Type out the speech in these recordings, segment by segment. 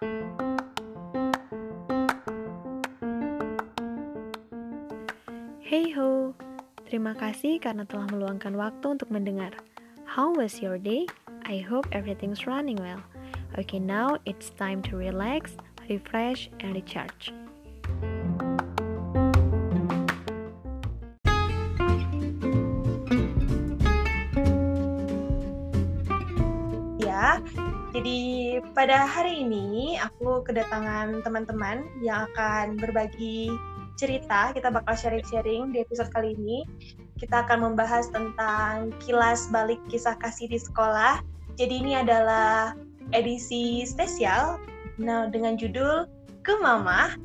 Hey ho, terima kasih karena telah meluangkan waktu untuk mendengar. How was your day? I hope everything's running well. Okay, now it's time to relax, refresh, and recharge. Pada hari ini aku kedatangan teman-teman yang akan berbagi cerita. Kita bakal sharing-sharing di episode kali ini. Kita akan membahas tentang kilas balik kisah kasih di sekolah. Jadi ini adalah edisi spesial nah dengan judul Ke Mama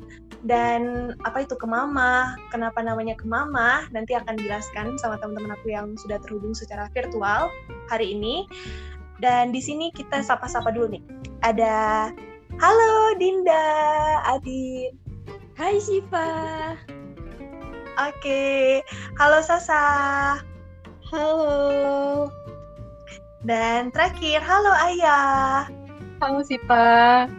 dan apa itu ke Mama, kenapa namanya ke Mama, nanti akan dijelaskan sama teman-teman aku yang sudah terhubung secara virtual hari ini. Dan di sini kita sapa-sapa dulu nih. Ada Halo Dinda, Adin. Hai Siva. Oke, halo Sasa. Halo. Dan terakhir, halo Ayah. Halo Siva.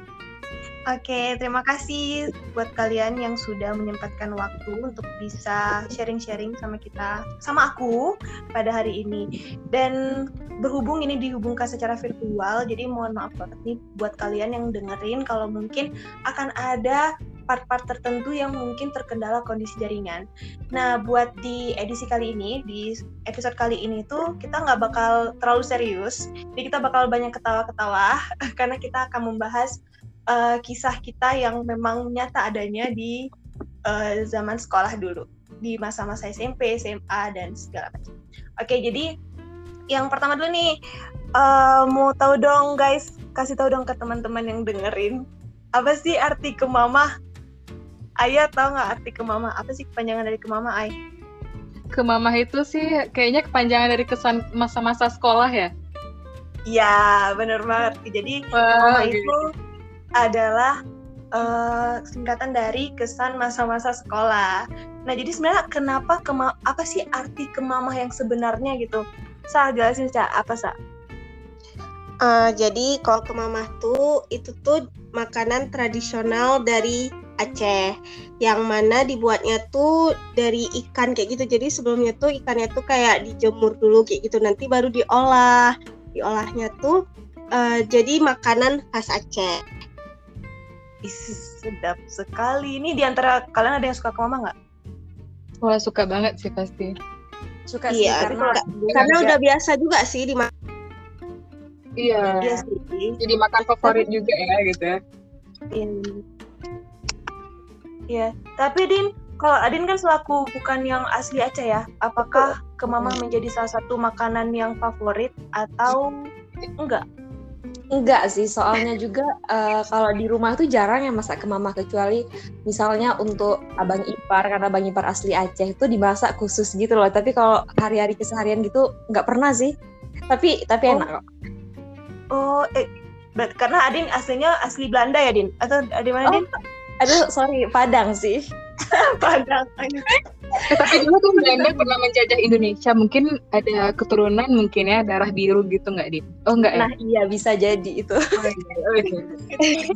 Oke, terima kasih buat kalian yang sudah menyempatkan waktu untuk bisa sharing-sharing sama kita, sama aku pada hari ini. Dan berhubung ini dihubungkan secara virtual, jadi mohon maaf banget nih buat kalian yang dengerin kalau mungkin akan ada part-part tertentu yang mungkin terkendala kondisi jaringan. Nah, buat di edisi kali ini, di episode kali ini tuh kita nggak bakal terlalu serius, jadi kita bakal banyak ketawa-ketawa karena kita akan membahas uh, kisah kita yang memang nyata adanya di uh, zaman sekolah dulu, di masa-masa SMP, SMA dan segala macam. Oke, jadi yang pertama dulu nih, uh, mau tahu dong guys, kasih tahu dong ke teman-teman yang dengerin, apa sih arti ke mama? Ayah tahu nggak arti ke mama? Apa sih kepanjangan dari ke mama, Ay? Ke mama itu sih kayaknya kepanjangan dari kesan masa-masa sekolah ya? Iya, bener banget. Jadi ke mama itu adalah uh, singkatan dari kesan masa-masa sekolah. Nah, jadi sebenarnya kenapa kema apa sih arti kemamah yang sebenarnya gitu? Sa, jelasin Sa, apa Sa? Uh, jadi kalau kemamah tuh itu tuh makanan tradisional dari Aceh yang mana dibuatnya tuh dari ikan kayak gitu. Jadi sebelumnya tuh ikannya tuh kayak dijemur dulu kayak gitu nanti baru diolah. Diolahnya tuh uh, jadi makanan khas Aceh. Isi sedap sekali. Ini di antara kalian ada yang suka ke mama nggak? Wah suka banget sih pasti. Suka iya, sih karena karena udah biasa juga sih di Iya. Iya sih. Jadi makan favorit juga ya gitu ya. Iya. Iya. Tapi Din, kalau Adin kan selaku bukan yang asli Aceh ya, apakah ke mama menjadi salah satu makanan yang favorit atau enggak? Enggak sih, soalnya juga uh, kalau di rumah tuh jarang yang masak ke mama kecuali misalnya untuk abang ipar karena abang ipar asli Aceh itu dimasak khusus gitu loh. Tapi kalau hari-hari keseharian gitu nggak pernah sih. Tapi tapi Oh. enak kok. Oh, eh, karena Adin aslinya asli Belanda ya Din? Atau dari mana Oh. Din? Aduh, sorry, Padang sih. Padang. Eh, tapi dulu tuh Belanda pernah menjajah Indonesia. Mungkin ada keturunan mungkin ya darah biru gitu nggak di? Oh nggak ya? Nah, iya bisa jadi itu. Oh, iya. Oh, iya.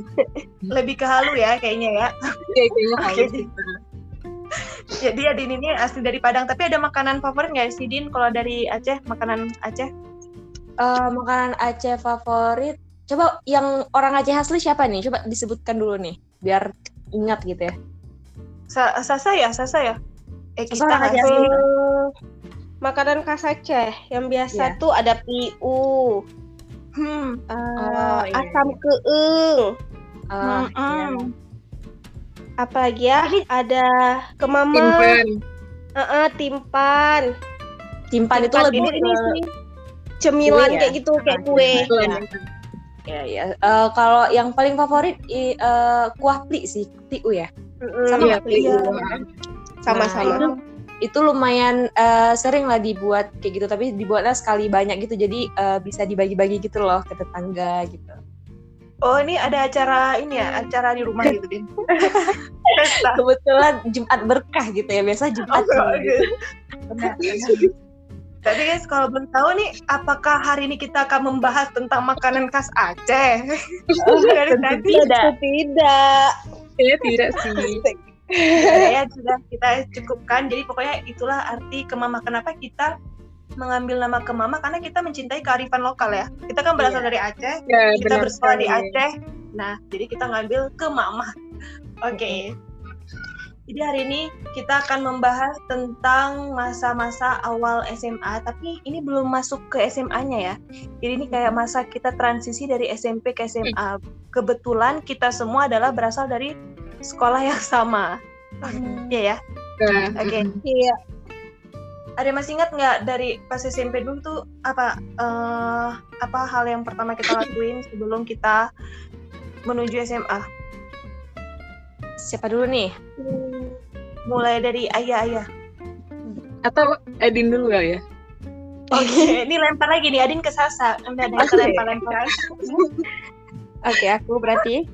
Lebih ke halu ya kayaknya ya. Iya, kayaknya Din. gitu. Jadi Adin ini asli dari Padang, tapi ada makanan favorit nggak sih Din kalau dari Aceh, makanan Aceh? Eh, makanan Aceh favorit. Coba yang orang Aceh asli siapa nih? Coba disebutkan dulu nih, biar ingat gitu ya. Sa- Sasa ya, Sasa ya? Eh kita. Eh, makanan khas Aceh yang biasa Iya. tuh ada piu, Hmm. eh, Oh, iya, asam iya. keeng, Ah, Mm-mm. iya. apalagi ya ada kemama, Timpan. eh, eh, timpan, Timpan itu lebih tuh ini ke sih cemilan Kue ya? kayak gitu kayak Ah, kue. Ya ya. Eh, kalau yang paling favorit eh, kuah pli sih, tiu ya. Sama Iya, iya. sama-sama. Nah, itu, itu lumayan eh, sering lah dibuat kayak gitu, tapi dibuatnya sekali banyak gitu, jadi eh, bisa dibagi-bagi gitu loh ke tetangga gitu. Oh ini ada acara ini ya, acara di rumah gitu Din. Pesta. Kebetulan Jumat berkah gitu ya, biasa Jumat Oh, gitu. Benar, benar. Tapi guys, kalau belum tahu nih, apakah hari ini kita akan membahas tentang makanan khas Aceh? Dari tadi. Tidak. Tidak. Ya tidak sih. ya sudah kita cukupkan. Jadi pokoknya itulah arti kemama. Kenapa kita mengambil nama kemama? Karena kita mencintai kearifan lokal ya. Kita kan berasal dari Aceh. Ya, kita bersekolah di. Aceh. Nah, jadi kita ngambil ke mama. Oke. Jadi hari ini kita akan membahas tentang masa-masa awal SMA, tapi ini belum masuk ke SMA-nya ya. Jadi ini kayak masa kita transisi dari SMP ke SMA. Kebetulan kita semua adalah berasal dari sekolah yang sama. Iya ya. Oke. Iya. Ada masih ingat nggak dari pas SMP dulu tuh apa eh, apa hal yang pertama kita lakuin sebelum kita menuju SMA? Siapa dulu nih? Mulai dari ayah-ayah. Atau Edin dulu kali ya? Oke, ini lempar lagi nih Adin ke Sasa. Udah ada Oke. lempar-lempar. Oke, aku berarti.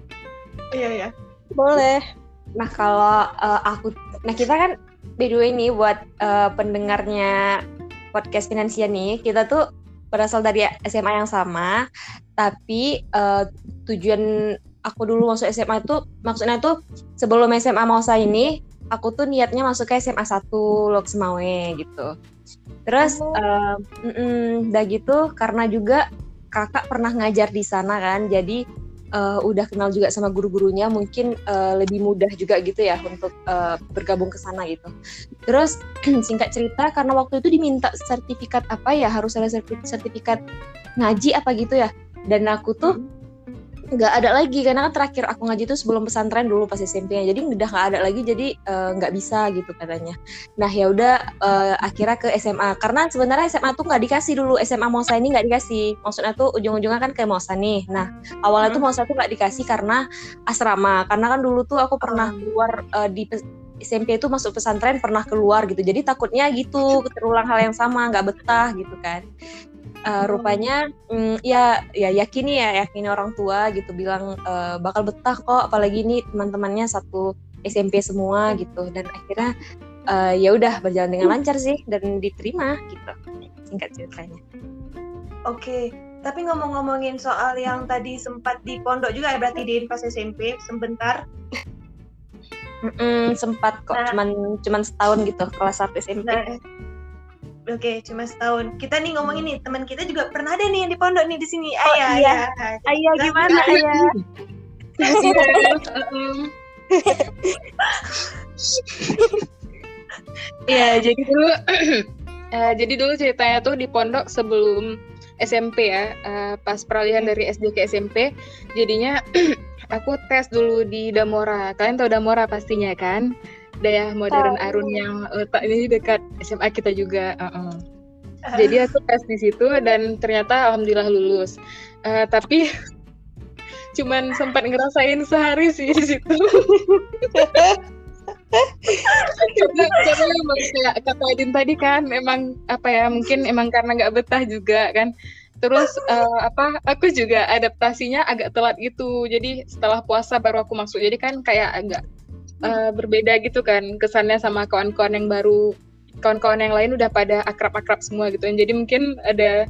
Iya ya. Boleh. Nah, kalau eh, aku nah kita kan by the way nih buat eh, pendengarnya podcast Finansia nih, kita tuh berasal dari SMA yang sama, tapi eh, tujuan aku dulu masuk SMA itu maksudnya tuh sebelum SMA Mausa ini aku tuh niatnya masuk ke SMA 1 Lok Semawe gitu. Terus Oh. eh, mm-mm, udah gitu karena juga kakak pernah ngajar di sana kan, jadi eh, udah kenal juga sama guru-gurunya, mungkin eh, lebih mudah juga gitu ya untuk eh, bergabung ke sana gitu. Terus singkat cerita karena waktu itu diminta sertifikat apa ya harus ada serti- sertifikat ngaji apa gitu ya, dan aku tuh nggak ada lagi karena kan terakhir aku ngaji itu sebelum pesantren dulu pas SMP jadi udah nggak ada lagi jadi eh, nggak bisa gitu katanya. Nah ya udah eh, akhirnya ke SMA karena sebenarnya SMA tuh nggak dikasih dulu. SMA Mosa ini nggak dikasih. Maksudnya tuh ujung-ujungnya kan ke Mosa nih. Nah awalnya tuh Mosa tuh nggak dikasih karena asrama. Karena kan dulu tuh aku pernah keluar eh, di SMP itu masuk pesantren pernah keluar gitu. Jadi takutnya gitu terulang hal yang sama nggak betah gitu kan Eh, rupanya mm, ya ya yakini ya yakini orang tua gitu bilang eh, bakal betah kok apalagi ini teman-temannya satu SMP semua gitu dan akhirnya eh, ya udah berjalan dengan lancar sih dan diterima gitu singkat ceritanya Oke. Tapi ngomong-ngomongin soal yang tadi sempat di pondok juga ya berarti di pas SMP sebentar. Mm-mm, sempat kok Nah. cuman cuman setahun gitu kelas 1 SMP Nah, Oke, cuma setahun. Kita nih ngomongin nih, teman kita juga pernah ada nih yang di pondok nih di sini. Ayah, iya. ayah. Ayah gimana ayah Iya, jadi dulu eh, jadi dulu ceritanya tuh di pondok sebelum SMP ya, eh, pas peralihan dari SD ke SMP, jadinya aku tes dulu di Damora. Kalian tahu Damora pastinya kan? Daya Modern Tahu. Arun yang letaknya dekat SMA kita juga. uh-uh. Jadi aku tes di situ dan ternyata alhamdulillah lulus. Eh, tapi cuman sempat ngerasain sehari sih di situ. karena, karena emang kayak kata Adin tadi kan emang apa ya mungkin emang karena nggak betah juga kan terus eh, apa aku juga adaptasinya agak telat gitu jadi setelah puasa baru aku masuk jadi kan kayak agak eh, berbeda gitu kan kesannya sama kawan-kawan yang baru kawan-kawan yang lain udah pada akrab-akrab semua gitu. Jadi mungkin ada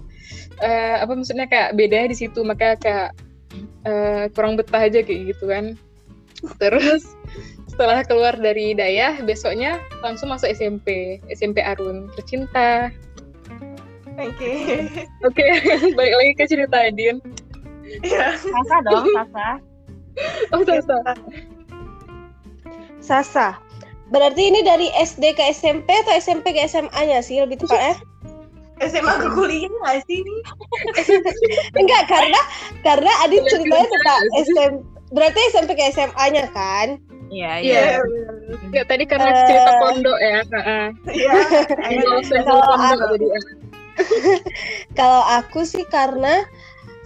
eh, apa maksudnya kayak beda di situ. Makanya kayak eh, kurang betah aja kayak gitu kan. Terus setelah keluar dari Dayah besoknya langsung masuk SMP SMP Arun tercinta. Oke. oke balik lagi ke cerita Adin. Iya. Sasa dong Sasa. Oh Sasa Sasa. Berarti ini dari SD ke SMP atau SMP ke SMA-nya sih lebih tepatnya? SMA ke kuliah nggak sih ini? Enggak, karena karena Adit ceritanya tentang SMP. Berarti SMP ke SMA-nya kan? iya Iya. Nggak, tadi karena Eh. cerita pondok ya heeh. Iya. Ah. Kalau aku sih karena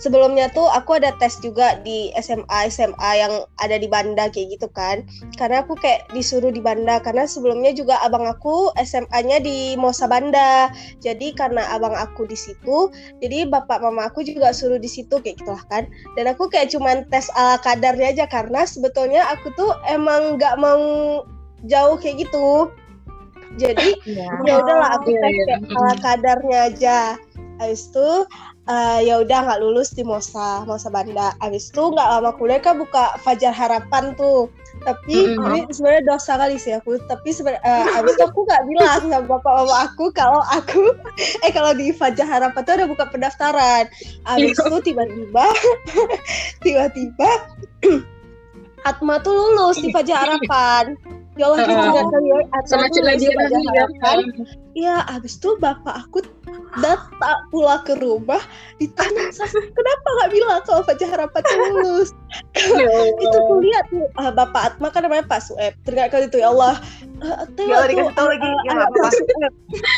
sebelumnya tuh aku ada tes juga di SMA SMA yang ada di Banda kayak gitu kan. Karena aku kayak disuruh di Banda karena sebelumnya juga abang aku SMA-nya di Mosa Banda. Jadi karena abang aku di situ, jadi bapak mama aku juga suruh di situ kayak gitulah kan. Dan aku kayak cuman tes ala kadarnya aja karena sebetulnya aku tuh emang nggak mau jauh kayak gitu. jadi Iya. ya udahlah aku Iya, tes iya. kayak ala kadarnya aja habis itu eh, ya udah nggak lulus di Mosa Mosa Banda habis itu nggak lama kuliah kan buka Fajar Harapan tuh tapi Mm-mm. ini sebenarnya dosa kali sih aku tapi sebenarnya eh, habis itu aku nggak bilang sama bapak mama aku kalau aku eh kalau di Fajar Harapan tuh ada buka pendaftaran habis Iya. itu tiba-tiba tiba-tiba Atma tuh lulus di Fajar Harapan ya Allah Heeh. nggak kali ya Atma lulus di Fajar lagi ya. Harapan Iya, abis itu bapak aku datang pulang ke rumah ditanya "Sas, kenapa nggak bilang kalau Fajar Harapan tuh lulus? Itu tuh lihat tuh ah, bapak Atma kan namanya Pak Sueb. Teringat kali itu ya Allah. Uh, Ya Allah, dikasih tahu lagi. Ya, apa-apa.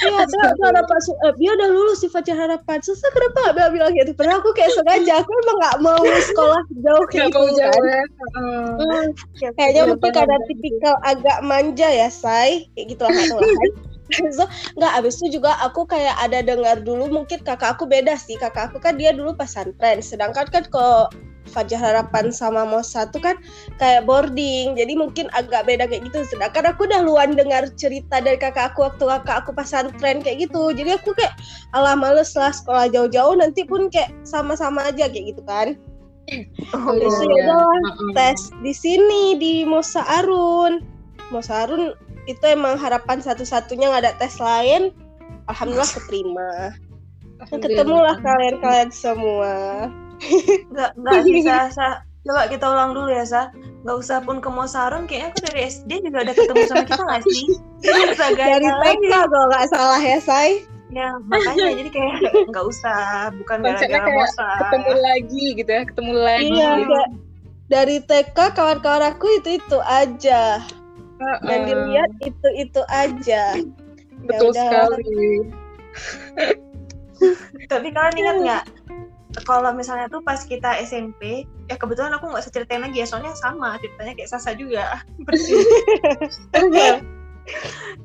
iya tuh Pak Sueb. Dia udah lulus di Fajar Harapan. Susah kenapa nggak bilang-bilang gitu? Padahal aku kayak sengaja aku emang nggak mau sekolah jauh kayak gitu kan. ya. Ya, kayaknya mungkin karena tipikal agak manja ya say. Kayak gitu lah so, nggak abis itu juga aku kayak ada dengar dulu mungkin kakak aku beda sih. Kakak aku kan dia dulu pesantren sedangkan kan kok Fajar Harapan sama Mos satu kan kayak boarding jadi mungkin agak beda kayak gitu. Sedangkan aku udah luan dengar cerita dari kakak aku waktu kakak aku pesantren kayak gitu. Jadi aku kayak alah males lah sekolah jauh-jauh nanti pun kayak sama-sama aja kayak gitu kan. Oh, Terus Iya. ya tes di sini di Mosa Arun. Mosa Arun itu emang harapan satu-satunya nggak ada tes lain. Alhamdulillah keterima. Ketemulah kalian-kalian semua. Nggak, nggak sih, Sa. Coba kita ulang dulu ya, Sa. Nggak usah pun ke Mosarun, kayaknya aku dari SD juga udah ketemu sama kita nggak sih? Dari. TK kalau nggak salah ya, Say. Ya, makanya jadi kayak nggak usah, bukan gara-gara Mosa. ketemu lagi gitu ya, ketemu lagi. Iya, kayak dari TK kawan-kawan aku itu-itu aja. Dan Heeh. dilihat itu-itu aja. betul udah. sekali. Tapi kalian ingat nggak? Kalau misalnya tuh pas kita SMP, ya kebetulan aku nggak ceritain lagi ya, soalnya sama ceritanya kayak Sasa juga.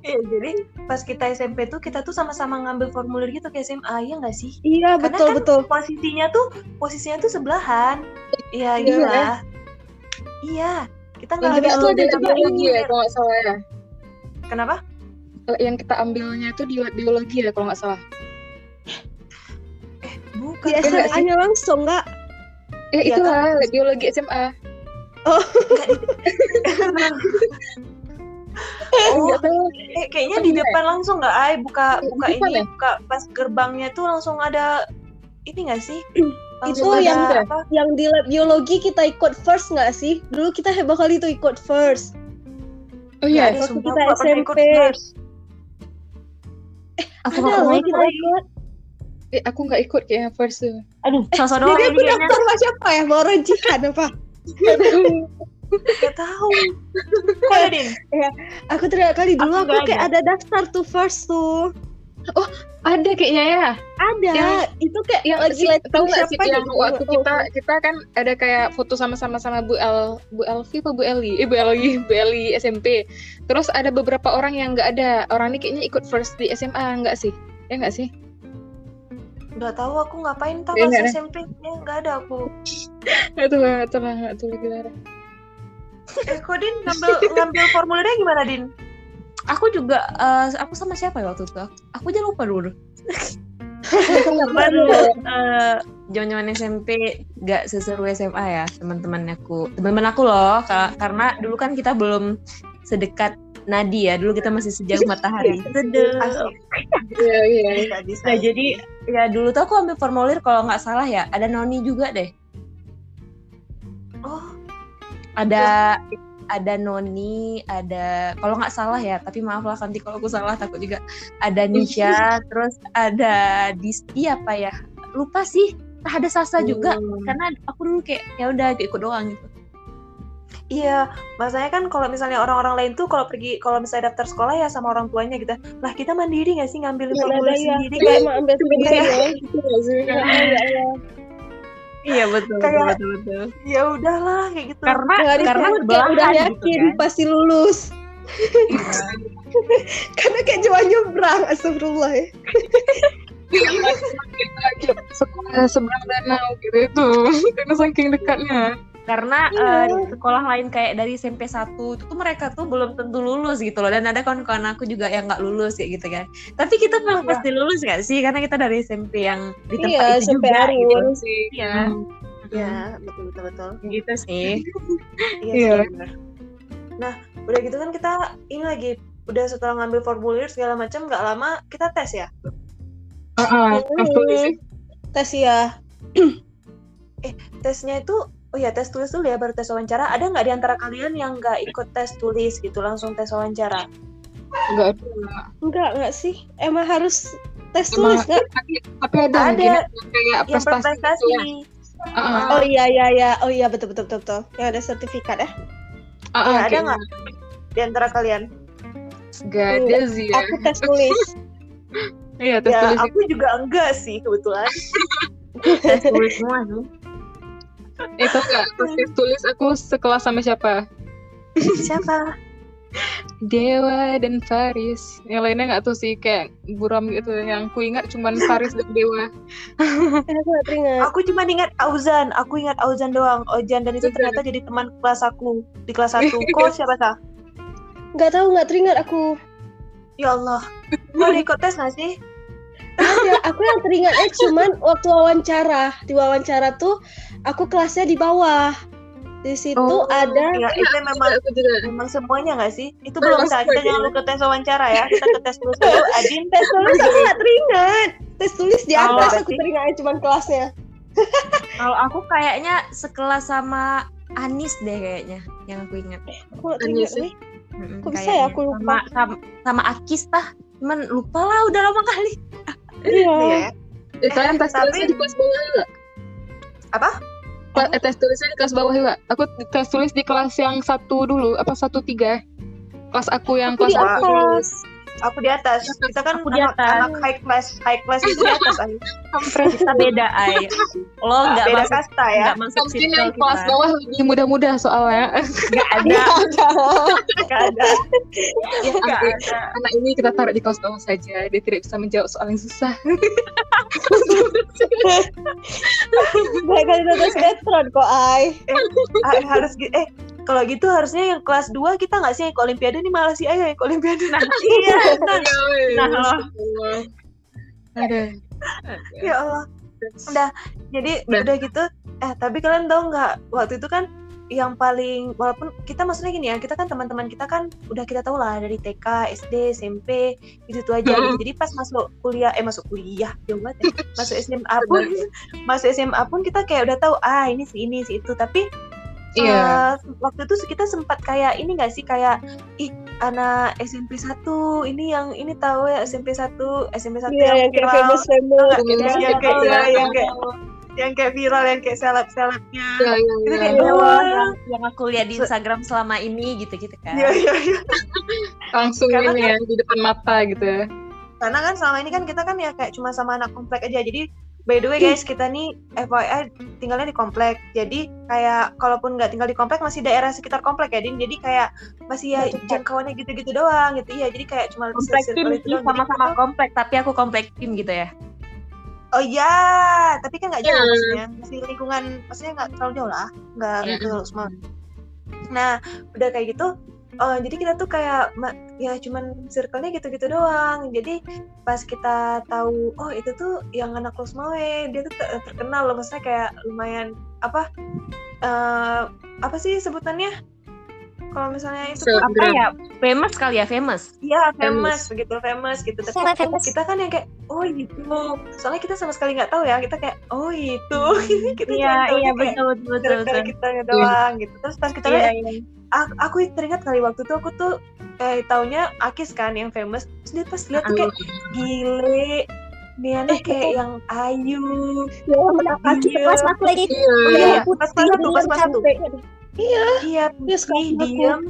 Iya, jadi pas kita SMP tuh kita tuh sama-sama ngambil formulir gitu ke SMA, ya nggak sih? Iya, Karena betul kan betul. Posisinya tuh posisinya tuh sebelahan. Iya, Iya. Iya, kita nggak ada tuh ada juga biologi ya, kalau nggak salah ya. Kenapa? Yang kita ambilnya itu di biologi ya, kalau nggak salah. Bukan. Di Enggak sih. SMA-nya langsung nggak? Eh, Iya, itulah biologi SMA. Oh, tahu. eh, kayaknya di Iya. depan langsung nggak, ay buka buka ini, ya? buka pas gerbangnya tuh langsung ada ini nggak sih? Itu Langsung yang apa? yang di lab biologi kita ikut first nggak sih? Dulu kita hebat kali tuh ikut first. Oh iya, ada, waktu sumpah, kita aku SMP. first. Aku Ada loh kita ikut. eh, aku nggak ikut kayaknya first tuh. Aduh, Jadi doang aku ini kayaknya. daftar sama siapa ya? Mau orang jihad apa? Nggak tahu. Kok ada Din? Aku terakhir kali dulu Aku aku, kayak ada daftar tuh first tuh. Ada kayaknya ya. Ada. Yang- itu kayak Yang lagi tahu nggak sih yang gitu. waktu Oh, kita kita kan ada kayak foto sama-sama sama Bu El Bu Elvi apa Bu Eli? Eh Bu Eli, Bu Eli SMP. Terus ada beberapa orang yang nggak ada. Orang ini kayaknya ikut first di SMA nggak sih? Ya nggak sih? Nggak tahu aku ngapain tak Iya, pas. SMP. Ya nggak ada aku. Nggak tahu, nggak tahu, nggak tahu. Eh, kok Din ngambil ngambil formulirnya gimana Din? Aku juga eh, aku sama siapa ya waktu itu? Aku aja lupa dulu. Baru. Eh, Zaman-zaman SMP gak seseru SMA ya teman-teman aku. Teman-teman aku loh, ka- karena dulu kan kita belum sedekat Nadi ya. Dulu kita masih sejauh matahari. Iya iya. Bisa. Nah jadi ya dulu tuh aku ambil formulir kalau nggak salah ya ada Noni juga deh. Oh, Ada ada Noni, ada kalau nggak salah ya, tapi maaf lah nanti kalau aku salah takut juga. Ada Nisha, terus ada Disti apa ya? Lupa sih. Nah, ada Sasa juga karena aku dulu kayak ya udah ikut doang gitu. Iya, masanya kan kalau misalnya orang-orang lain tuh kalau pergi kalau misalnya daftar sekolah ya sama orang tuanya gitu. Lah kita mandiri nggak sih ngambil ada ya. sendiri Kayak kayak ambil sendiri ya. Itu nggak sih? Ya ya. Iya betul Kayak- betul betul. ya udahlah kayak gitu. Karena Nggak karena kayak udah gitu yakin kan. pasti lulus. Karena kayak cuma nyebrang, astagfirullah ya. sekolah seberang danau gitu itu karena saking dekatnya karena Iya. eh, di sekolah lain kayak dari SMP 1 itu tuh mereka tuh belum tentu lulus gitu loh dan ada kawan-kawan aku juga yang nggak lulus kayak gitu kan tapi kita memang Iya. pasti lulus gak sih karena kita dari SMP yang di tempat Iya, itu SMP juga gitu Arun. iya ya betul betul betul gitu sih iya Iya. sih, benar. nah udah gitu kan kita ini lagi udah setelah ngambil formulir segala macam nggak lama kita tes ya Heeh, tes tulis ya. Tes ya. tesnya itu oh ya tes tulis dulu ya baru tes wawancara ada nggak di antara kalian yang nggak ikut tes tulis gitu langsung tes wawancara Enggak ada. Enggak, enggak sih. Emang harus tes Emang- tulis enggak? Tapi, tapi ada, Ada. kayak yang prestasi gitu berprestasi ya. Heeh. Oh iya iya iya. Oh iya betul betul betul betul. Yang ada sertifikat ya. Heeh, ya, ada nggak di antara kalian Nggak ada sih ya. Aku tes tulis. Iya, tes ya tulis aku juga enggak sih kebetulan tes tulis semua sih Eh, tau nggak? Pas tes tulis aku sekelas sama siapa? siapa Dewa dan Faris. Yang lainnya nggak tahu sih kayak buram gitu. Yang ku ingat cuman Faris dan Dewa. Eh, aku nggak teringat. aku cuma ingat Auzan aku ingat Auzan doang Ojan dan itu ternyata jadi teman kelas aku di kelas satu kok siapa sah Nggak tahu nggak teringat aku. ya Allah mau ikut tes nggak sih Ada, aku yang teringatnya cuman waktu wawancara. Di wawancara tuh aku kelasnya di bawah. Di situ Oh, ada ya itu memang Aku juga. memang semuanya nggak sih itu Memang belum sah kita jangan lupa tes wawancara ya kita ke tes dulu dulu Adin tes tulis aku nggak teringat. Tes tulis di Oh, atas berarti- aku teringatnya cuman kelasnya. kalau aku kayaknya sekelas sama Anis deh kayaknya yang aku ingat Aku Anis teringat. sih. nih. Mm-mm, Kok bisa ya aku lupa? sama, sama, sama Akis tah cuman lupa lah udah lama kali Iya. Iya ya. Eh, kalian tes tapi- tulisnya di kelas bawah juga? Apa? Kla- eh, tes tulisnya di kelas bawah juga. Aku tes tulis di kelas yang satu dulu, apa satu tiga. Kelas aku yang Aku kelas di satu. Aku di atas kita kan Aku di anak, atas. anak high class high class itu di atas Ay. kita beda ay lo nggak beda masuk kasta ya nggak masuk situ yang kelas bawah lebih mudah-mudah soalnya. nggak ada Nggak ada. nggak ada ya, anak, ada anak ini kita taruh di kelas bawah saja. Dia tidak bisa menjawab soal yang susah. Baik kali nonton sinetron kok, Ai. Ah, harus eh kalau gitu harusnya yang kelas 2 kita nggak sih yang ke olimpiade nih malah si Ayah yang ke olimpiade. Nah iya. Nah lo Ada. ya. Allah. Udah jadi Udah. udah gitu. Eh tapi kalian tahu nggak waktu itu kan yang paling walaupun kita maksudnya gini ya kita kan teman-teman kita kan udah kita tahu lah dari TK SD SMP itu itu aja. Gitu. jadi pas masuk kuliah eh masuk kuliah jauh banget ya. masuk SMA pun masuk SMA pun kita kayak udah tahu ah ini si ini si itu. Tapi Iya. eh, waktu itu kita sempat kayak ini gak sih kayak ih anak SMP 1 ini yang ini tahu ya SMP 1 SMP 1 Iya, yang kayak famous famous. Yang Famous kayak- gitu kayak- ya. yang kayak yang kayak viral yang kayak seleb selebnya Iya, iya, itu iya. kayak Iya, oh, yang, yang aku lihat di Instagram selama ini gitu-gitu kan iya iya iya Langsung Karena ini ya di depan mata gitu ya. karena kan selama ini kan kita kan ya kayak cuma sama anak komplek aja jadi by the way guys kita nih FYI tinggalnya di komplek. Jadi kayak kalaupun nggak tinggal di komplek masih daerah sekitar komplek ya Din. Jadi kayak masih ya jangkauannya gitu-gitu doang gitu. Iya jadi kayak cuma komplek tim sama-sama komplek tapi aku komplek tim gitu ya. Oh iya. Tapi kan nggak jauh Iya. maksudnya. Masih lingkungan maksudnya nggak terlalu jauh lah. Nggak nggak terlalu semua. Nah udah kayak gitu eh, jadi kita tuh kayak ya cuman circle-nya gitu-gitu doang. Jadi pas kita tahu oh itu tuh yang anak Rosmawe dia tuh ter- terkenal loh. Maksudnya kayak lumayan apa eh apa sih sebutannya? Kalau misalnya itu Selebgram. apa ya? famous kali ya famous? Iya famous begitu famous gitu. Tapi famous. kita kan yang kayak oh gitu. Soalnya kita sama sekali nggak tahu ya. Kita kayak oh itu. Kita iya cuma tahu iya kayak betul betul betul, betul. kita doang gitu. Terus pas kita Iya, lihat iya. Aku, aku teringat kali waktu itu aku tuh eh taunya Akis kan yang famous terus dia pas lihat tuh kayak gile nih anak kayak yang ayu Kaki Iya. kelas aku lagi. Iya. Oh, iya, iya. pas pas satu pas pas satu Iya. iya Iya, putih diam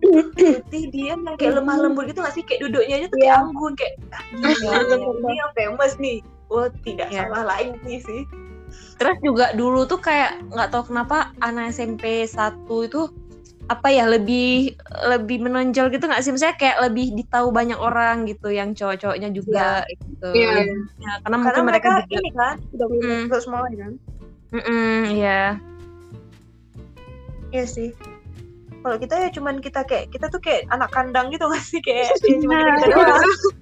putih diam yang kayak lemah lembut gitu nggak sih kayak duduknya aja tuh kayak Iya. anggun kayak ah, gila, ini yang famous nih oh tidak Iya. salah lain sih terus juga dulu tuh kayak nggak tahu kenapa anak SMP 1 itu apa ya lebih lebih menonjol gitu nggak sih misalnya kayak lebih ditahu banyak orang gitu yang cowok-cowoknya juga gitu Iya. Ya, karena mungkin karena mereka, mereka, juga ini kan Dominan. Mm, terus semua kan mm-mm, iya Iya sih. Kalau kita ya cuman kita kayak kita tuh kayak anak kandang gitu nggak sih kayak ya cuma Nah, kita doang.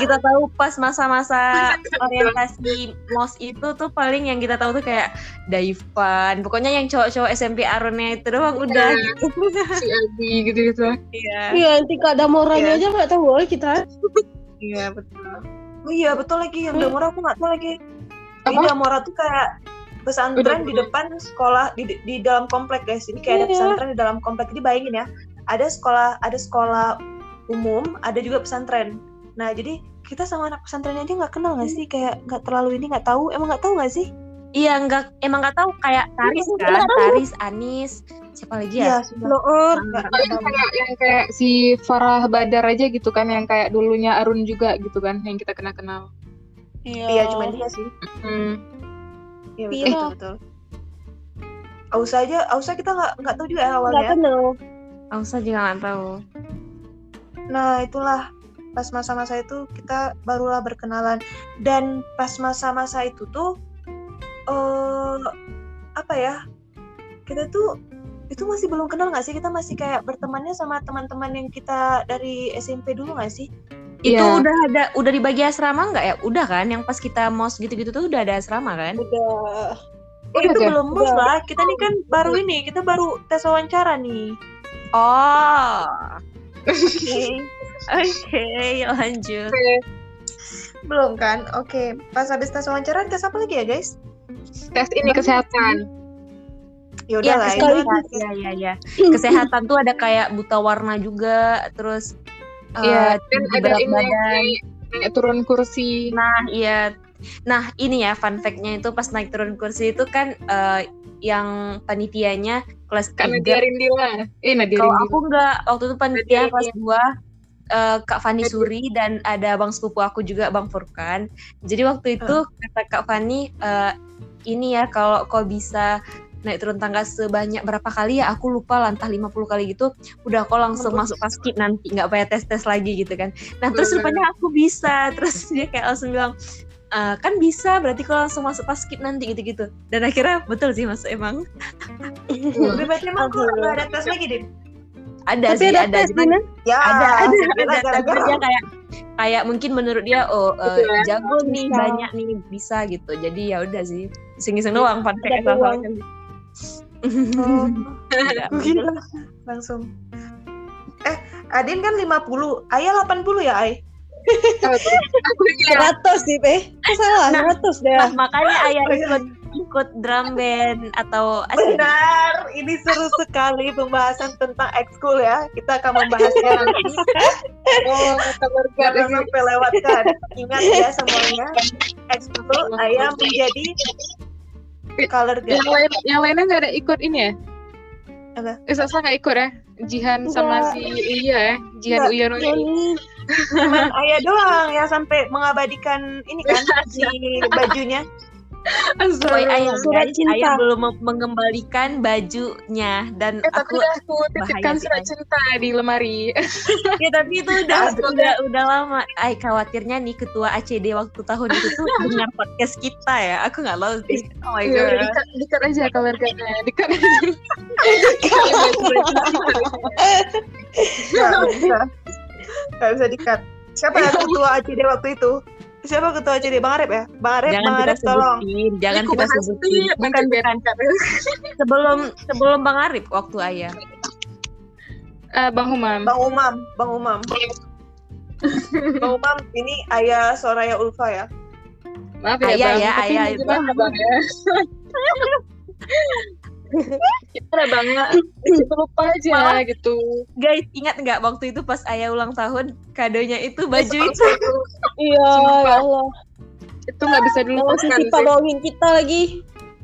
kita tahu pas masa-masa orientasi mos itu tuh paling yang kita tahu tuh kayak Daivan pokoknya yang cowok-cowok SMP Arunnya itu doang udah gitu si Abi gitu-gitu. iya Iya, nanti Kak Damoranya Iya. aja nggak tahu woy, kita. iya betul Oh iya betul lagi yang Damora aku nggak tahu lagi. Di Apa? Damora tuh kayak pesantren Udah, di udah. depan sekolah di di dalam komplek guys. Ini kayak ada Iya. pesantren di dalam komplek. Jadi bayangin ya, ada sekolah ada sekolah umum, ada juga pesantren. Nah jadi kita sama anak pesantren aja nggak kenal nggak sih? Kayak nggak terlalu ini nggak tahu. Emang nggak tahu nggak sih? iya enggak emang nggak tahu kayak Taris kan Taris Anis siapa lagi ya sudah. Loor. Nggak- Oh, nggak yang tahu. kayak, yang kayak si Farah Badar aja gitu kan, yang kayak dulunya Arun juga gitu kan, yang kita kenal-kenal. Iya cuma dia sih. Hmm. Iya Iya. betul betul. Ausa aja, Ausa kita nggak nggak tahu juga ya Nggak awalnya. kenal. Ausa juga nggak tahu Nah, itulah pas masa-masa itu kita barulah berkenalan dan pas masa-masa itu tuh eh apa ya? Kita tuh itu masih belum kenal nggak sih? Kita masih kayak bertemannya sama teman-teman yang kita dari SMP dulu nggak sih? itu Iya. udah ada udah dibagi asrama nggak ya udah kan yang pas kita mos gitu-gitu tuh udah ada asrama kan Udah. Eh, Udah itu deh. belum Udah. lah. Kita nih kan baru ini, kita baru tes wawancara nih. oh oke oke lanjut Belum kan? Oke, pas habis tes wawancara tes apa lagi ya, guys? Tes ini kesehatan. Ya Iya, udah lah, kan Iya, iya, iya. Kesehatan tuh ada kayak buta warna juga, terus eh, Iya, dan tinggi ada ini yang badan. naik turun kursi. Nah, iya. Nah, ini ya fun fact-nya itu pas naik turun kursi itu kan eh, yang panitianya kelas Kak 3. Nadia Rindila. Eh, Nadia Kalau aku enggak, waktu itu panitia Nadia, kelas iya. 2 eh, Kak Fani Suri dan ada Bang sepupu aku juga Bang Furkan. Jadi waktu itu kata Kak Fani eh, ini ya kalau kau bisa naik turun tangga sebanyak berapa kali ya aku lupa lah entah 50 kali gitu udah kau langsung masuk paskib nanti nggak payah tes tes lagi gitu kan. Nah terus rupanya aku bisa. Terus dia kayak langsung bilang "Eh, kan bisa berarti kau langsung masuk paskib nanti gitu gitu dan akhirnya betul sih masuk emang. Berarti emang kok Alhamdulillah. nggak ada tes lagi, Din? Ada Tapi sih ada ada cuman. Ya, ada ada ada tapi gara-gara. dia kayak kayak mungkin menurut dia oh Betul ya. jago nih Bisa. banyak nih bisa gitu jadi ya udah sih iseng-iseng doang fun fact Ada asal. Oh, gila. Langsung. Eh, Adin kan 50, Ayah 80 ya, Ay? Iya. 100 sih, Pe. Salah? Nah, 100 deh. Nah, makanya ayah Oh, iya. Ikut drum band atau. Benar, ini seru sekali pembahasan tentang ekskul ya. Kita akan membahasnya nanti. Oh, Jangan sampai lewatkan. Ingat ya semuanya, ekskul Ayah menjadi color Yang guard. lain, yang lainnya nggak ada ikut ini ya? Apa? Eh, Sasa nggak ikut ya? Jihan sama Enggak. si Uya ya? Jihan. Uya. Noni. Cuman Ayah doang yang sampai mengabadikan ini kan si bajunya. Boy ayah Surat guys, cinta. ayah belum mengembalikan bajunya dan Eh, tapi aku udah aku titipkan surat cinta di lemari. ya tapi itu udah udah udah lama. Ay khawatirnya nih ketua ACD waktu tahun itu tuh dengar podcast kita ya. Aku nggak tahu sih. Oh my Ya udah god. dikat, dikat aja keluarganya. Dikat aja. Bisa. Nggak bisa dikat. Siapa yang ketua ACD waktu itu? Siapa ketua ACD? Bang Arif ya? Bang Arif, Jangan Bang Arif tolong. jangan kita sebutin. nih, Bukan biar sebelum sebelum Bang Arif waktu ayah. Eh, Bang Humam. Bang Umam, Bang Umam. Bang Umam, ini ayah Soraya Ulfa ya. Maaf ya, Ayah Bang. ya, Tapi ayah ini itu. gimana, Bang ya? Gimana Bang ya? Itu lupa aja Malah. gitu. Guys, ingat nggak waktu itu pas ayah ulang tahun kadonya itu baju itu? Iya, ya Allah. Itu nggak bisa dilupakan. Sisi bohongin kita lagi.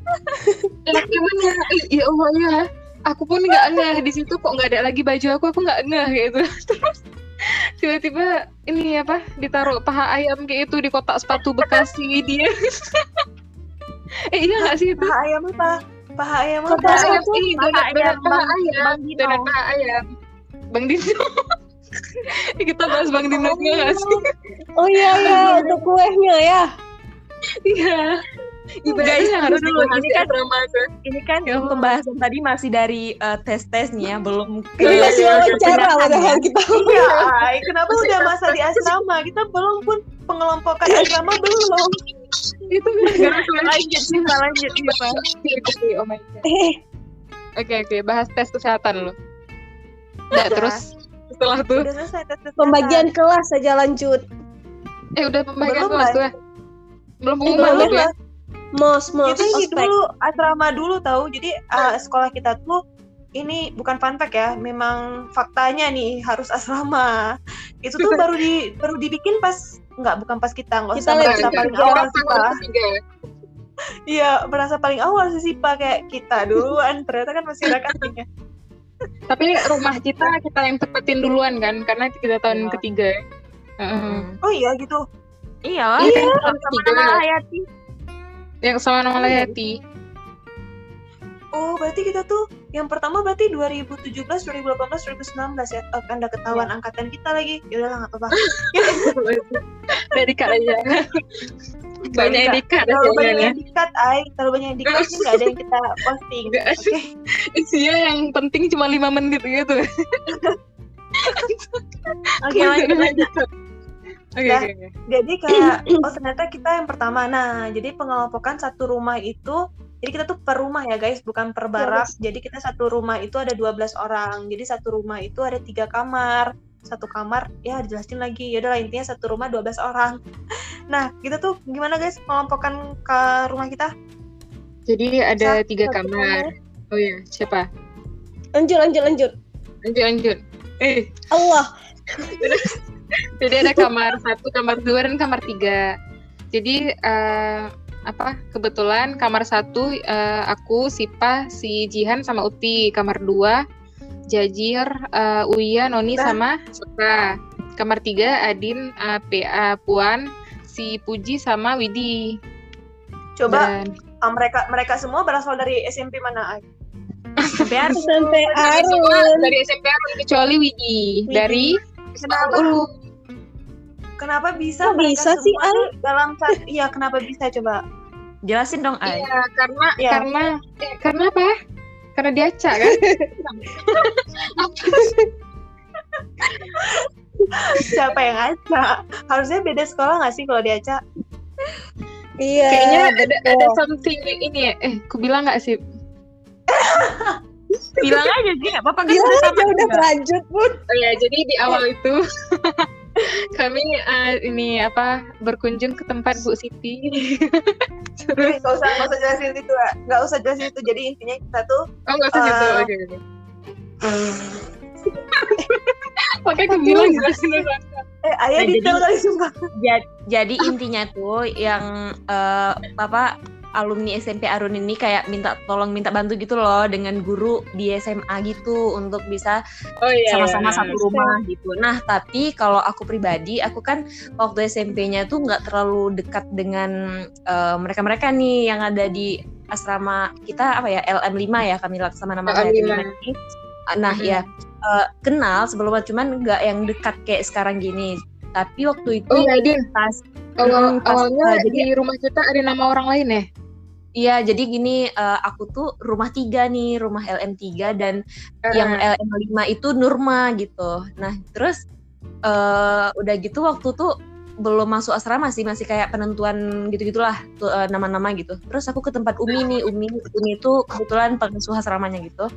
Ya, gimana ya? Ya Allah ya. Aku pun nggak ngeh di situ kok nggak ada lagi baju aku, aku nggak ngeh gitu. Terus tiba-tiba ini apa ditaruh paha ayam kayak itu di kotak sepatu Bekasi dia. eh iya nggak sih itu? Paha ayam apa? Paha ayam apa? Paha ayam, apa? ih, Paha donat, paha Bang- ayam, donat paha ayam. Bang Dino. Eh, Kita bahas Bang Dino nggak sih? Oh iya, iya. Untuk kuehnya ya. Iya. Guys, yang harus dulu, ini kan- tuh. Ini kan Ya pembahasan tadi masih dari eh, tes-tes nih ya, belum ke Ini masih wawancara padahal kita. Iya, kenapa udah masa di asrama? Kita belum pun pengelompokan asrama belum. Itu gara-gara lanjut sih, lanjut oh my god. Oke oke, bahas tes kesehatan lo. Nah, terus setelah tuh, Udah selesai tes kesehatan. pembagian kelas saja lanjut. eh udah pembagian Belum, kelas tuh ya? Belum Eh, belum, ya? Mos, mos, Kita ini ospek. dulu asrama dulu tahu. Jadi uh, sekolah kita tuh ini bukan fun fact ya, memang faktanya nih harus asrama. Itu tuh baru di baru dibikin pas nggak bukan pas kita nggak Kita usah merasa paling Kita awal sih Pak. ya? Iya, merasa paling awal sih sih Pak kayak kita duluan. Ternyata kan masih ada cuttingnya. Tapi rumah kita kita yang tepatin duluan kan, karena kita tahun Iya. ketiga. Heeh. Hmm. Oh iya gitu. Iya Iya, sama nama Hayati. Yang sama nama Layati. Oh, berarti kita tuh yang pertama berarti 2017, 2018, 2019 ya. Oh, kan udah ketahuan angkatan kita lagi. Ya udahlah nggak apa-apa. Kak aja. Banyak yang dikat Terlalu banyak yang dikat, ay. Terlalu banyak yang dikat, nggak ada yang kita posting. Oke. sih. Isinya yang penting cuma lima menit gitu. Oke, lanjut, lanjut. Oke Dah. oke oke. Jadi kayak, oh ternyata kita yang pertama. Nah, jadi pengelompokan satu rumah itu, jadi kita tuh per rumah ya guys, bukan per barak. Jadi kita satu rumah itu ada 12 orang. Jadi satu rumah itu ada tiga kamar. Satu kamar, ya dijelasin lagi. Ya udahlah intinya satu rumah 12 orang. Nah, kita tuh gimana guys pengelompokan ke rumah kita? Jadi ada Satu- tiga kamar. Oh iya, siapa? Lanjut, lanjut, lanjut. Lanjut lanjut. Eh, Allah. jadi ada kamar satu, kamar dua, dan kamar tiga. Jadi eh, apa? Kebetulan kamar satu eh, aku, Sipa, si Jihan sama Uti. Kamar dua Jajir, eh, Uya, Noni Nah. sama Soka. Kamar tiga Adin, eh, PA, Puan, si Puji sama Widi. Coba Dan ah, mereka mereka semua berasal dari SMP mana? Sampai dari semua Arun. dari SMP Arun kecuali Widi. Widi. Dari Kenapa? Ulu. Kenapa bisa? Kok mereka bisa sih, tuh dalam satu? Iya, kenapa bisa coba? jelasin dong, Ay. Iya, karena Iya. karena eh, karena apa? Karena dia acak kan? Siapa yang acak? Harusnya beda sekolah nggak sih kalau diacak? Iya, Kayaknya ada betul. ada something ini ya. Eh, ku bilang nggak sih? Bilang aja sih, nggak apa-apa kan Bilang kita aja udah berlanjut pun. Oh ya, jadi di awal itu kami eh, ini apa berkunjung ke tempat Bu Siti. Terus Nggak usah nggak usah jelasin itu, nggak usah jelasin itu. Jadi intinya kita tuh oh nggak usah gitu. Eh, Oke oke. Makanya aku bilang jelasin dulu. eh ayah Nah, detail jadi- kali sumpah. Ja- Jadi intinya tuh yang eh, apa alumni SMP Arun ini kayak minta tolong minta bantu gitu loh dengan guru di SMA gitu untuk bisa Oh iya. sama-sama iya. satu rumah gitu. Nah, tapi kalau aku pribadi, aku kan waktu SMP-nya tuh nggak terlalu dekat dengan eh, mereka-mereka nih yang ada di asrama kita apa ya LM5 ya kami Laksamana LM5. LM5 ini. Nah, Mhm. ya eh, kenal sebelumnya cuman nggak yang dekat kayak sekarang gini. Tapi waktu itu Oh iya, pas Awal, Hmm, pas- awalnya nah, jadi- di rumah kita ada nama orang lain ya? Iya, jadi gini, eh, aku tuh rumah tiga nih, rumah LM3 dan yang Eh, LM5 itu Nurma gitu. Nah, terus eh udah gitu waktu tuh belum masuk asrama sih, masih kayak penentuan gitu-gitulah eh, nama-nama gitu. Terus aku ke tempat Umi nih, Umi Umi itu kebetulan pengasuh asramanya gitu.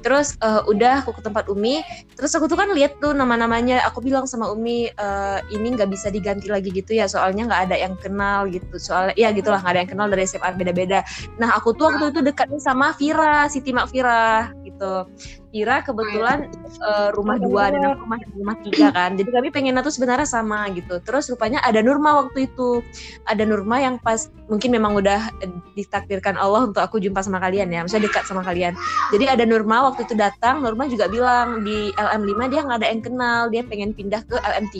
Terus eh, udah aku ke tempat Umi, terus aku tuh kan lihat tuh nama-namanya. Aku bilang sama Umi eh, ini nggak bisa diganti lagi gitu ya, soalnya nggak ada yang kenal gitu. Soalnya ya gitulah nggak ada yang kenal dari SMA beda-beda. Nah aku tuh waktu itu dekat nih sama Vira, Siti Mak Vira gitu. Vira kebetulan eh, rumah dua dan aku rumah rumah tiga kan. Jadi kami pengennya tuh sebenarnya sama gitu. Terus rupanya ada Nurma waktu itu. Ada Nurma yang pas mungkin memang udah ditakdirkan Allah untuk aku jumpa sama kalian ya. Maksudnya dekat sama kalian. Jadi ada Nurma waktu itu datang, Nurma juga bilang di LM5 dia nggak ada yang kenal, dia pengen pindah ke LM3.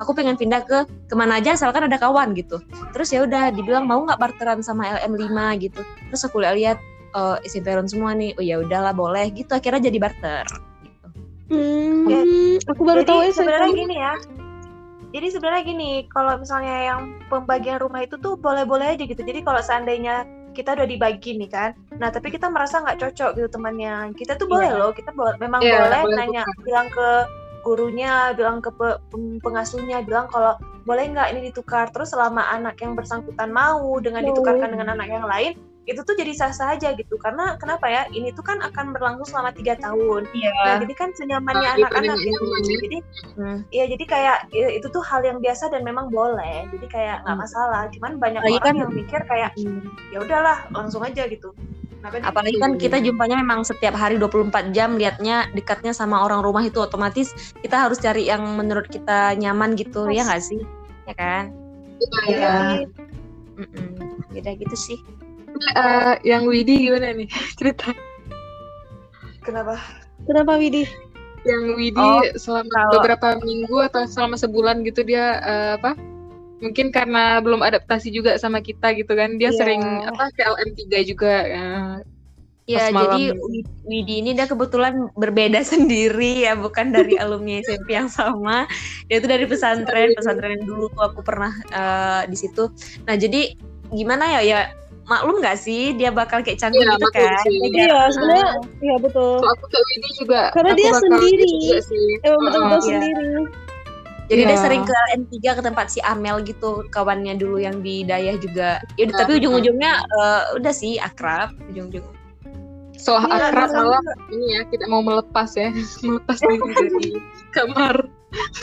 Aku pengen pindah ke ke mana aja asalkan ada kawan gitu. Terus ya udah dibilang mau nggak barteran sama LM5 gitu. Terus aku lihat eh SMP Ron semua nih. Oh ya udahlah boleh gitu. Akhirnya jadi barter. Gitu. Hmm, aku baru Jadi tahu ya sebenarnya gini ya. jadi sebenarnya gini, kalau misalnya yang pembagian rumah itu tuh boleh-boleh aja gitu. Jadi kalau seandainya kita udah dibagi nih kan, nah tapi kita merasa nggak cocok gitu temannya, kita tuh boleh Iya. loh, kita bo- memang Iya, boleh boleh nanya, tukar. bilang ke gurunya, bilang ke pe- pengasuhnya, bilang kalau boleh nggak ini ditukar. Terus selama anak yang bersangkutan mau dengan Mau. ditukarkan dengan anak yang lain, itu tuh jadi sah-sah aja gitu. Karena kenapa ya? Ini tuh kan akan berlangsung selama tiga tahun. Iya. Nah, jadi kan senyamannya anak-anak gitu. ya. Jadi Hmm. Iya, jadi kayak ya, itu tuh hal yang biasa dan memang boleh. Jadi kayak nggak Hmm. masalah. Cuman banyak Apalagi orang kan- yang mikir kayak ya udahlah, langsung aja gitu. Nih? Apalagi kan kita jumpanya memang setiap hari 24 jam liatnya dekatnya sama orang rumah itu otomatis kita harus cari yang menurut kita nyaman gitu ya nggak sih? Ya kan? Iya. Iya. Mm-mm. Beda gitu sih. Eh, yang Widi gimana nih cerita? Kenapa? Kenapa Widi? Yang Widi Oh, selama kalau- beberapa minggu atau selama sebulan gitu dia eh, apa? Mungkin karena belum adaptasi juga sama kita gitu kan. Dia Iya. sering apa ke LM3 juga. eh, Ya, jadi Wi- Widi ini dia kebetulan berbeda sendiri ya, bukan dari alumni SMP yang sama. Dia itu dari pesantren, pesantren yang dulu tuh aku pernah eh, di situ. Nah, jadi gimana ya ya maklum nggak sih dia bakal kayak canggung Iya, gitu maklum kan? Iya, sebenarnya iya betul. Kalau aku ke Widi juga Karena aku dia bakal sendiri. gitu juga sih. Emang betul-betul Iya. sendiri. Jadi dia Iya. sering ke N3 ke tempat si Amel gitu, kawannya dulu yang di Dayah juga. Ya, Ah, tapi ujung-ujungnya eh, udah sih akrab ujung-ujung. Setelah Iya, akrab malah ini ya tidak mau melepas ya, melepas diri dari kamar.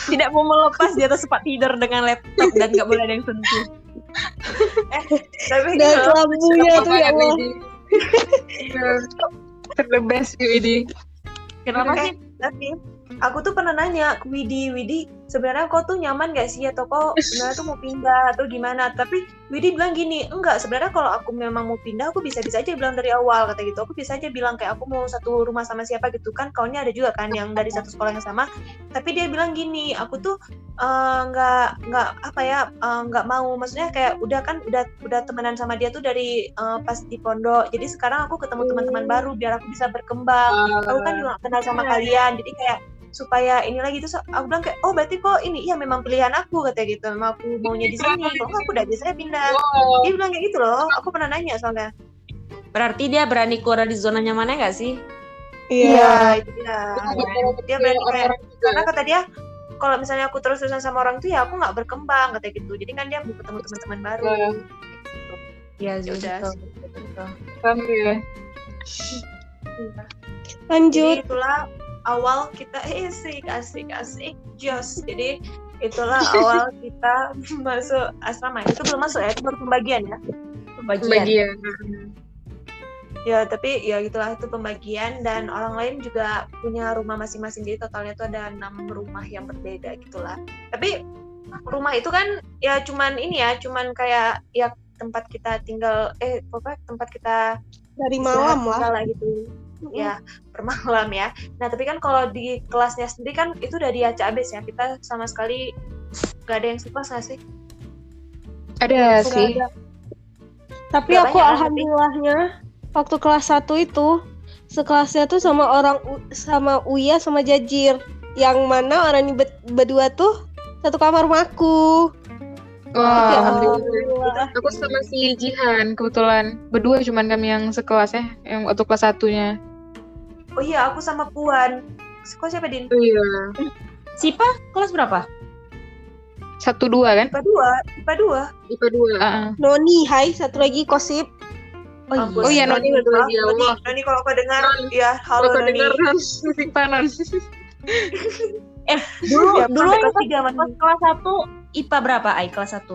Tidak mau melepas di atas tempat tidur dengan laptop dan nggak boleh ada yang sentuh. Tapi Dan lampunya tuh ya Allah. The best Widi. Kenapa Eh, sih? tapi aku tuh pernah nanya ke Widi, Widi sebenarnya kau tuh nyaman gak sih atau kok sebenarnya tuh mau pindah atau gimana? Tapi Widi bilang gini, enggak sebenarnya kalau aku memang mau pindah aku bisa-bisa aja bilang dari awal kata gitu. Aku bisa aja bilang kayak aku mau satu rumah sama siapa gitu kan. Kaunya ada juga kan yang dari satu sekolah yang sama. Tapi dia bilang gini, aku tuh eh, nggak nggak apa ya eh, nggak mau maksudnya kayak udah kan udah udah temenan sama dia tuh dari eh, pas di pondok. Jadi sekarang aku ketemu teman-teman baru biar aku bisa berkembang aku kan juga kenal sama kalian jadi kayak supaya ini lagi terus aku bilang kayak oh berarti kok ini iya memang pilihan aku katanya gitu memang aku maunya di sini kalau nggak aku udah bisa saya pindah Wow. dia bilang kayak gitu loh aku pernah nanya soalnya Berarti dia berani keluar dari zona nyamannya nggak sih? Iya. itu dia Dia berani kayak karena kata dia kalau misalnya aku terus terusan sama orang tuh ya aku nggak berkembang katanya gitu jadi kan dia mau ketemu teman-teman baru. Iya, Ya udah betul, sih. betul. Paham ya? Lanjut. jadi itulah awal kita eh, asik asik asik jos jadi itulah awal kita masuk asrama. Itu belum masuk ya itu baru pembagian ya? Pembagian. Bagian. ya tapi ya gitulah itu pembagian. Dan orang lain juga punya rumah masing-masing. Jadi totalnya itu ada enam rumah yang berbeda gitulah. Tapi rumah itu kan ya cuman ini ya cuman kayak ya tempat kita tinggal eh pokoknya tempat kita Dari malam lah. lah gitu ya per malam ya nah tapi kan kalau di kelasnya sendiri kan itu udah diacak abis ya kita sama sekali gak ada yang sekelas nggak sih Ada Nggak sih. ada. Tapi Nggak aku banyak, tapi- alhamdulillahnya waktu kelas 1 itu sekelasnya tuh sama orang sama Uya sama Jajir yang mana orang ini ber- berdua tuh satu kamar sama aku. Wah, Ya, alhamdulillah. alhamdulillah. Aku sama si Jihan kebetulan berdua cuman kami yang sekelas ya, yang waktu kelas satunya. Oh iya aku sama Puan kok siapa din Oh iya. Sipa kelas berapa? Satu dua kan? IPA dua IPA dua IPA dua. ah. Noni, hai, satu lagi Kosip. Oh, Ampun, Oh iya, Noni ya Noni, Allah. Noni kalau kau dengar Non, ya halo Kalau Noni dengar non, musik panon. Dulu Ya, dulu kelas tiga, pas kelas 1 IPA berapa? Ai kelas 1.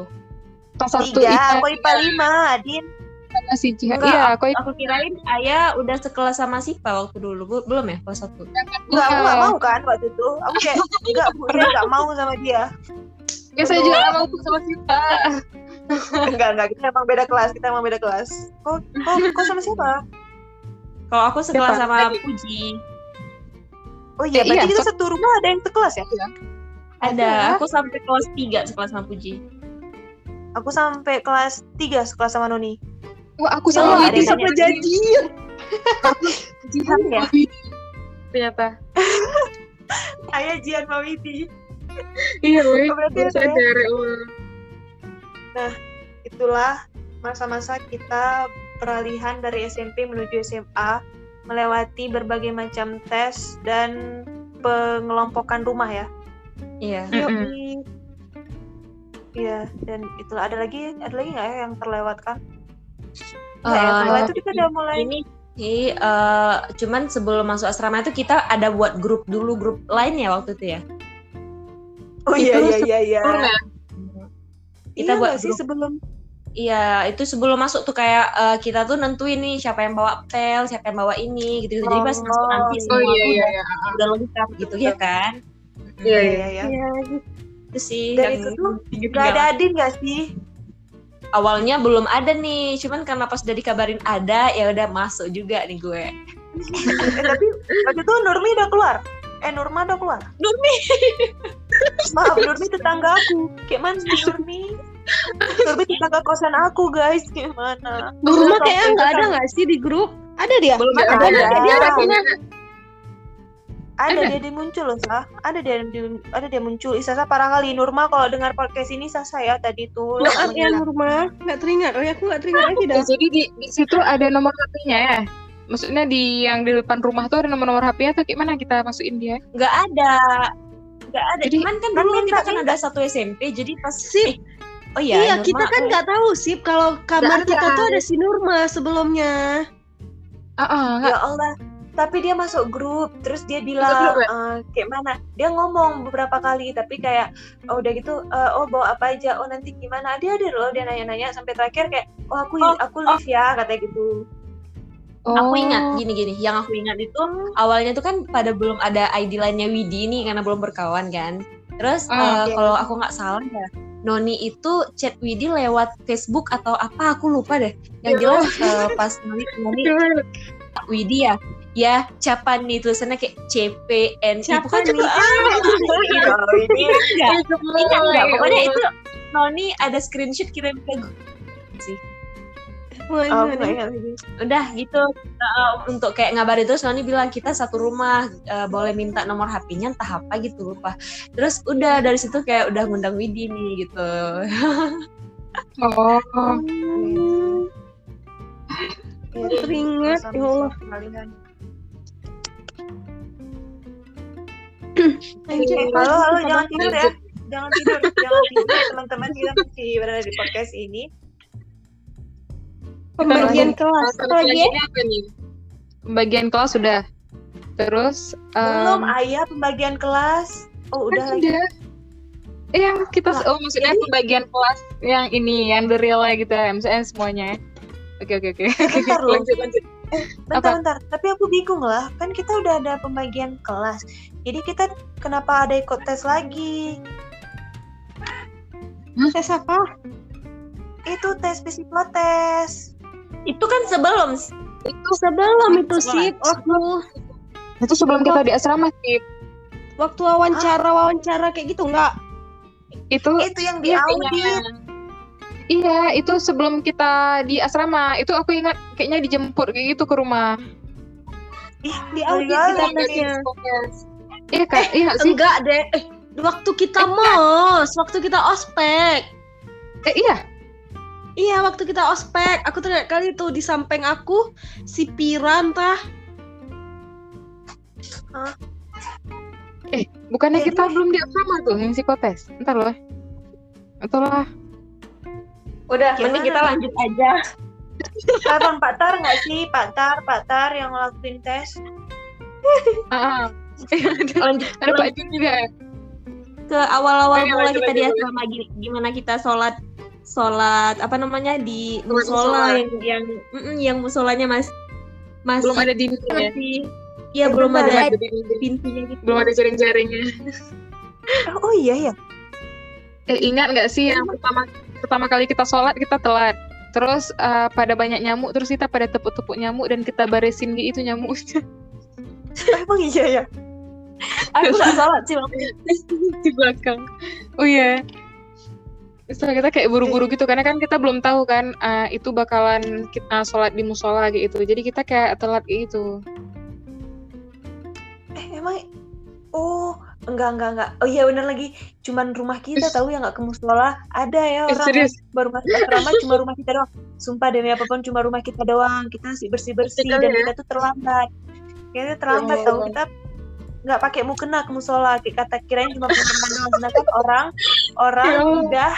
Kelas satu tiga IPA aku IPA lima Din Jihan. Enggak, Iya, aku Aku kirain Ayah udah sekelas sama Sipa waktu dulu. Bu- Belum ya kelas 1? Enggak, aku nggak mau kan waktu itu. Aku kayak enggak, Bu, saya nggak mau sama dia. Ya saya juga gak mau sama Sita. enggak, enggak, kita emang beda kelas, kita emang beda kelas. Kok kok kok sama siapa? Kalau aku sekelas Siapa? sama Puji. Oh iya, Eh, berarti iya, kita satu rumah ada yang sekelas ya? Ada, aku sampai kelas 3 sekelas sama Puji. Aku sampai kelas 3 sekelas sama Noni. Wah, aku sama Widi sama Jajir. Jihan ya? Ternyata. Ayah Jian Mawiti. iya Oh, berarti ada ya? Allah. itulah masa-masa kita peralihan dari SMP menuju SMA melewati berbagai macam tes dan pengelompokan rumah ya. Iya. Mm-mm. Yoi. Iya, dan itulah ada lagi ada lagi nggak ya yang terlewatkan? Eh, setelah itu kita udah mulai Ini sih, eh, cuman sebelum masuk asrama itu kita ada buat grup dulu grup lain ya waktu itu ya. Oh iya itu iya iya iya. Sebelum ya? Kita Iya buat sih grup. sebelum Iya, itu sebelum masuk tuh kayak eh, kita tuh nentuin nih siapa yang bawa pel, siapa yang bawa ini gitu. Jadi pas masuk Oh, nanti iya. semua Oh iya tuh iya udah, iya. udah lengkap gitu ya kan. Iya, iya iya. Iya. Itu sih Dan itu tuh Gak ada Adin gak sih? Awalnya belum ada nih cuman karena pas udah dikabarin ada ya udah masuk juga nih gue eh, tapi waktu itu Nurmi udah keluar. Eh Nurma udah keluar. Nurmi Maaf Nurmi tetangga aku. Gimana sih Nurmi? Nurmi tetangga kosan aku guys. Gimana? Nurma Udah, kayaknya nggak ada nggak sih di grup? Ada dia? belum Ada, ada, ada. Dia ada Pokoknya Ada Ada. dia, dia muncul loh Sah. Ada dia di- ada dia muncul. Ih, Sasa parah kali Nurma kalau dengar podcast ini Sasa ya tadi tuh. Maaf ya Nurma, nggak teringat. Oh ya aku nggak teringat lagi dah. Ya, jadi di, di situ ada nomor HP-nya ya. Maksudnya di yang di depan rumah tuh ada nomor-nomor HP atau gimana kita masukin dia? nggak ada nggak ada Jadi- cuman kan Kan dulu minta, kita kan ada satu SMP jadi pas Sip. eh, oh iya iya, Nurma, kita kan eh, nggak tahu sih kalau kamar kita ada. tuh ada si Nurma sebelumnya. Ah, nggak. Ya Allah. Tapi dia masuk grup, terus dia grup, bilang ya? eh, kayak mana? Dia ngomong beberapa kali, tapi kayak oh udah gitu, eh, oh bawa apa aja, oh nanti gimana? Dia ada loh, dia nanya-nanya sampai terakhir kayak, oh aku Oh, aku live ya, katanya gitu. aku Oh. ingat gini-gini yang aku ingat itu awalnya tuh kan pada belum ada ID lainnya Widi nih karena belum berkawan kan terus Oh, eh, oke. kalau aku nggak salah ya Noni itu chat Widi lewat Facebook atau apa aku lupa deh yang Ya. jelas eh, pas Noni, Noni Widi ya ya Capan nih tulisannya kayak CPN itu kan Capan juga nih. ah, ini enggak Iya, Ingat nggak? Pokoknya itu Noni ada screenshot kirim ke gue sih. Oh. Udah gitu uh, untuk kayak ngabarin terus Noni bilang kita satu rumah uh, boleh minta nomor HP-nya entah apa gitu lupa. Terus udah dari situ kayak udah ngundang Widi nih gitu. Oh. Iya, Teringat, ya Allah. Halo, halo, jangan tidur ya. Jangan tidur, jangan tidur teman-teman kita masih berada di podcast ini. Pembagian kelas. Apa Apa lagi ya? apa nih? Pembagian kelas sudah. Terus Belum em, ayah pembagian kelas. Oh, udah kan lagi. Iya, kita Lah, oh maksudnya jadi- pembagian kelas yang ini, yang the real gitu ya, MCN semuanya. Oke oke oke. loh. lanjut lanjut. Bentar, Apa? bentar. Tapi aku bingung lah. Kan kita udah ada pembagian kelas. Jadi kita kenapa ada ikut tes lagi? Tes apa? Itu tes psikotes. itu kan sebelum Itu Sebelum itu sih waktu itu sebelum kita di asrama sih. waktu wawancara wawancara kayak gitu nggak? Itu Itu yang di iya, audit. Iya, itu sebelum kita di asrama. Itu aku ingat kayaknya dijemput kayak gitu ke rumah. Ih, Di kali audit kali kita. Iya kak, iya sih. Enggak deh. Eh, waktu kita mos, waktu kita ospek. Eh iya, Iya, waktu kita ospek, aku teringat kali tuh di samping aku si Piran tah. bukannya Jadi- kita belum di asrama tuh yang psikotes. Ntar loh. Atau lah. Udah Gimana? mending kita lanjut aja. Telepon Pak Tar nggak sih? Pak Tar, Pak Tar yang ngelakuin tes. Ah, ah. Lanjut, ada Pak Jun juga. ya? ke awal-awal Ayo, mula lanjut, kita di asrama gi- gimana kita sholat sholat apa namanya di musola. yang yang mm-mm, yang musolanya mas masih Belum ada dindingnya. masih Iya Eh, belum ada Belum ada dinding. pintunya gitu. Belum ada jaring-jaringnya. Oh, oh iya ya. Eh ingat nggak sih yang pertama pertama kali kita sholat kita telat. Terus eh, pada banyak nyamuk, terus kita pada tepuk-tepuk nyamuk dan kita barisin gitu nyamuknya Emang iya ya. Aku nggak sholat sih waktu di belakang. Oh iya. Setelah kita kayak buru-buru gitu karena kan kita belum tahu kan eh, itu bakalan kita sholat di musola gitu. Jadi kita kayak telat gitu. Eh, emang Oh, enggak enggak enggak. Oh iya bener lagi. Cuman rumah kita tahu ya nggak ke musola. Ada ya orang serius? yang baru masuk asrama cuma rumah kita doang. Sumpah demi apa pun cuma rumah kita doang. Kita sih bersih bersih dan ya? kita tuh terlambat. Kita terlambat Ya tahu. Allah. kita nggak pakai mukena ke musola. Kata kirain cuma pengumuman doang. Sedangkan orang orang Ya udah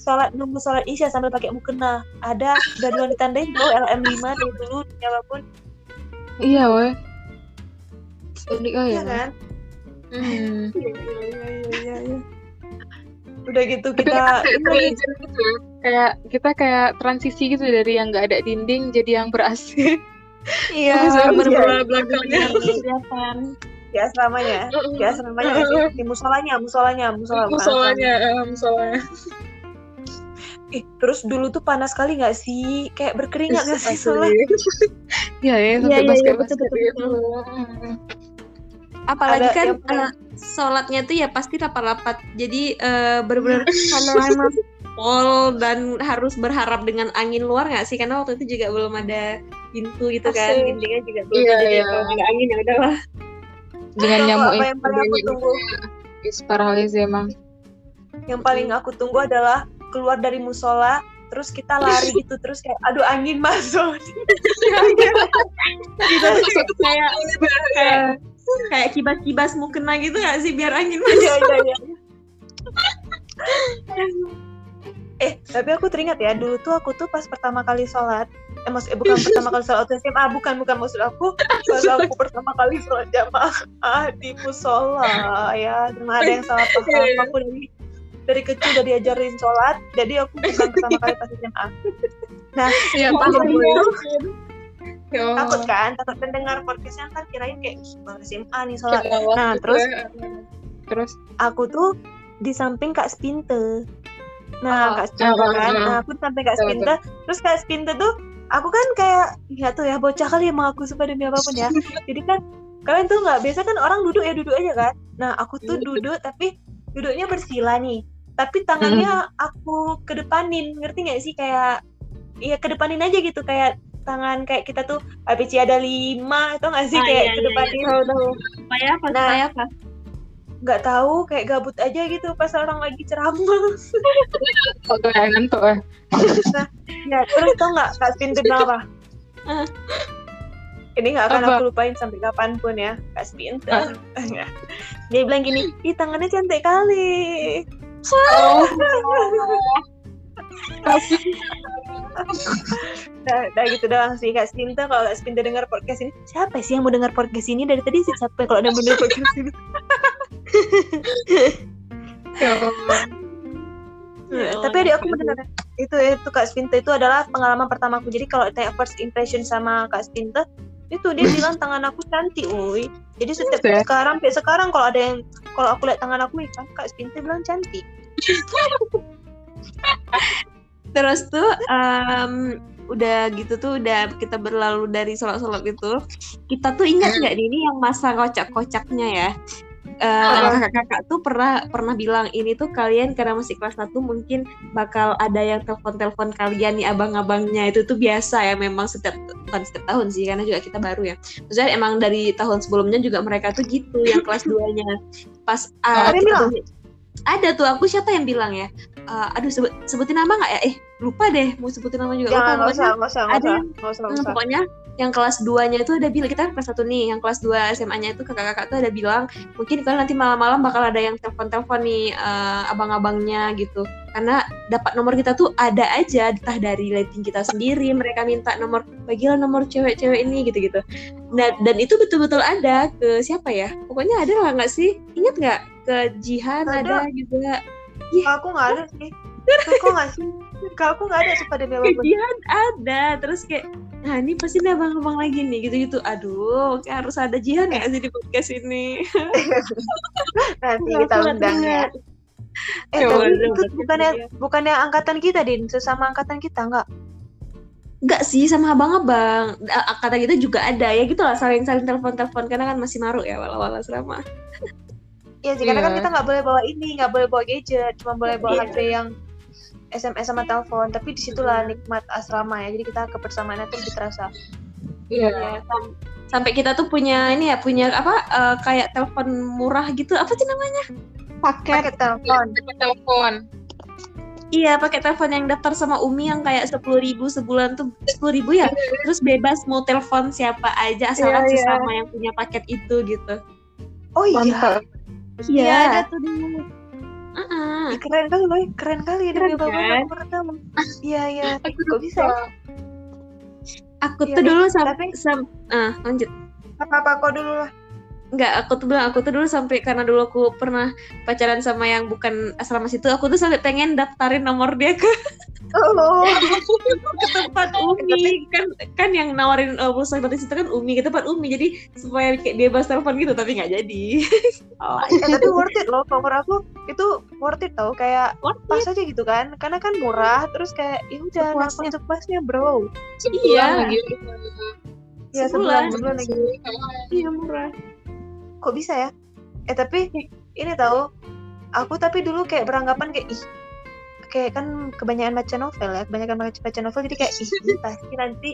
sholat nunggu sholat isya sambil pakai mukena. Ada udah duluan ditandain tuh LM5 dari dulu demi apa pun. Iya, weh. Unik oh ya ya. kan Hmm. Iya, iya, iya, iya, iya. udah gitu Tapi kita kita kayak ini lagi terlajar gitu ya. Kayak kita kayak transisi gitu dari yang nggak ada dinding jadi yang ber AC. iya iya. belakangnya. di asramanya di asramanya di musolanya musolanya musola Musolanya, eh, musolanya. Ih, terus dulu tuh panas sekali nggak sih kayak berkeringat nggak sih Asli. sholat Iya ya, Iya, sampai iya, apalagi Ada kan paling- eh, sholatnya tuh ya pasti rapat-rapat jadi eh, bener-bener karena emang pol dan harus berharap dengan angin luar nggak sih karena waktu itu juga belum ada pintu gitu kan Asik. dindingnya juga belum Iya, jadi iya. kalau nggak ada angin ya udahlah Dengan Tau nyamuk apa yang paling aku tunggu Is emang. yang paling aku tunggu adalah keluar dari musola terus kita lari gitu terus kayak aduh angin masuk. Kayak kayak kayak kibas-kibas mau kena gitu nggak sih biar angin masuk? Iya, iya, iya. eh tapi aku teringat ya dulu tuh aku tuh pas pertama kali sholat eh maksud eh, bukan pertama kali sholat SMA bukan bukan maksud aku pas aku pertama kali sholat jamaah ah, di musola ya. Cuma ada yang salah paham aku dari dari kecil udah diajarin sholat jadi aku bukan pertama kali pas SMA Iya, Aku paham jadi gue. tuh Ya Allah. takut kan takut mendengar podcastnya kan kirain kayak "Ih, baru SMA nih sholat Nah, gitu terus? ya. terus aku tuh di samping Kak Spinte. Nah, Oh, Kak Spinte oh, kan. oh. Nah, aku di samping Kak Spinte. Terus Kak Spinte tuh aku kan kayak nggak tuh ya bocah kali emang aku suka demi apa pun ya. Jadi kan kalian tuh nggak biasa kan orang duduk ya duduk aja kan. Nah, aku tuh duduk tapi duduknya bersila nih. Tapi tangannya aku kedepanin, ngerti nggak sih kayak Iya kedepanin aja gitu kayak tangan kayak kita tuh ABC ada lima atau nggak sih Ah, kayak iya, iya, kedepanin supaya apa Nah. supaya apa nggak tahu kayak gabut aja gitu pas orang lagi ceramah kok tuh ya ngantuk ya. ya terus tau nggak kak Spin apa Ah. ini nggak akan Apa? aku lupain sampai kapan pun ya kak Spin Ah. dia bilang gini ih tangannya cantik kali Oh. Nah, nah gitu doang sih. Kak Spinta kalau Kak Spinta dengar podcast ini siapa sih yang mau dengar podcast ini? Dari tadi sih siapa kalau ada dengar podcast ini? Ya Allah. Nah, tapi adik aku benar itu itu Kak Spinta itu adalah pengalaman pertamaku. Jadi kalau tanya first impression sama Kak Spinta itu dia bilang tangan aku cantik woi. Jadi setiap sekarang sampai sekarang kalau ada yang kalau aku lihat tangan aku kan Kak Spinta bilang cantik. Terus tuh em, udah gitu tuh udah kita berlalu dari sholat-sholat itu kita tuh ingat nggak nih, ini yang masa kocak-kocaknya ya Eh, kakak-kakak tuh pernah pernah bilang ini tuh kalian karena masih kelas 1 mungkin bakal ada yang telepon-telepon kalian nih abang-abangnya. Itu tuh biasa ya memang setiap bukan setiap tahun sih karena juga kita baru ya. Maksudnya emang dari tahun sebelumnya juga mereka tuh gitu yang kelas 2 nya pas bilang? tuh- ada tuh aku siapa yang bilang ya? Eh, aduh sebut, sebutin nama nggak ya? Eh lupa deh mau sebutin nama juga lupa jangan nggak pokoknya usah nggak usah ada usah yang- Hmm, usah. pokoknya yang kelas 2-nya itu ada bilang kita kan kelas 1 nih, yang kelas 2 SMA-nya itu kakak-kakak tuh ada bilang mungkin kalian nanti malam-malam bakal ada yang telepon-telepon nih eh, abang-abangnya gitu. Karena dapat nomor kita tuh ada aja entah dari rating kita sendiri, mereka minta nomor bagilah nomor cewek-cewek ini gitu-gitu. Nah, dan itu betul-betul ada ke siapa ya? Pokoknya ada lah nggak sih? Ingat nggak ke Jihan Ada. ada, juga. Kalau aku nggak ada sih aku nggak sih kalau aku nggak ada suka demi Ke apa pun Jihan ada. Terus kayak Nah ini pasti nih abang-abang lagi nih gitu-gitu. Aduh, kayak harus ada Jihan nggak sih di podcast ini? nanti kita undang ya eh Ya tapi itu bukannya bukannya angkatan kita din sesama angkatan kita nggak Enggak sih sama abang-abang. Kata kita juga ada ya gitu lah saling-saling telepon-telepon karena kan masih maru ya wala-wala selama. Iya sih, karena kan Iya. kita nggak boleh bawa ini, nggak boleh bawa gadget, cuma boleh bawa Iya. HP yang SMS sama telepon. Tapi di situlah nikmat asrama ya. Jadi kita kebersamaannya tuh lebih terasa. Iya. Ya, sam- sampai kita tuh punya ini ya punya apa eh, kayak telepon murah gitu apa sih namanya paket pakai telepon telepon. iya pakai telepon yang daftar sama Umi yang kayak sepuluh ribu sebulan tuh sepuluh ribu ya terus bebas mau telepon siapa aja asal Iya, iya. sama yang punya paket itu gitu oh iya Mantap. iya Iya. ada tuh dulu Ah, Ih, keren kali loh keren kali Keren demi bapak kan? pertama iya iya. Aku kok bisa ya? aku Iya, tuh dulu sampai tapi- sam ah lanjut. Apa apa kok dulu lah Enggak, aku tuh bilang aku tuh dulu sampai karena dulu aku pernah pacaran sama yang bukan asrama situ, aku tuh sampai pengen daftarin nomor dia ke, oh ke tempat Umi kan kan yang nawarin uh, pulsa gratis itu kan Umi ke tempat Umi jadi supaya kayak bebas telepon gitu tapi nggak jadi. oh, eh, tapi worth it loh menurut aku itu worth it tau kayak worth pas aja gitu kan karena kan murah terus kayak ya udah langsung cepasnya bro Sebulan Iya. lagi. ya Sebulan. sebulan sebulan lagi iya murah. Kok bisa ya? Eh tapi ini tahu aku tapi dulu kayak beranggapan kayak ih kayak kan kebanyakan baca novel ya kebanyakan baca, novel jadi kayak ih pasti nanti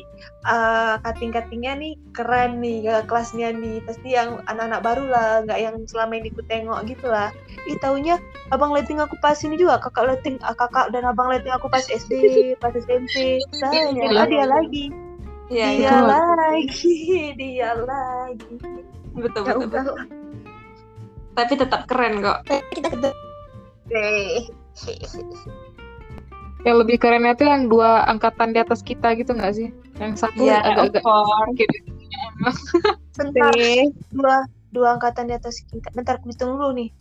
uh, kating-katingnya nih keren nih ke kelasnya nih pasti yang anak-anak baru lah nggak yang selama ini ku tengok gitu lah. Ih taunya abang letting aku pas ini juga kakak letting ah, kakak dan abang letting aku pas SD pas SMP saya Iya. ah, dia lagi. Iya, dia iya. lagi dia lagi Betul, ya betul, betul. udah Tapi tetap keren kok. deh Yang lebih kerennya tuh yang dua angkatan di atas kita gitu nggak sih? Yang satu Iya, agak-agak gitu. bentar dua dua angkatan di atas kita bentar aku hitung dulu nih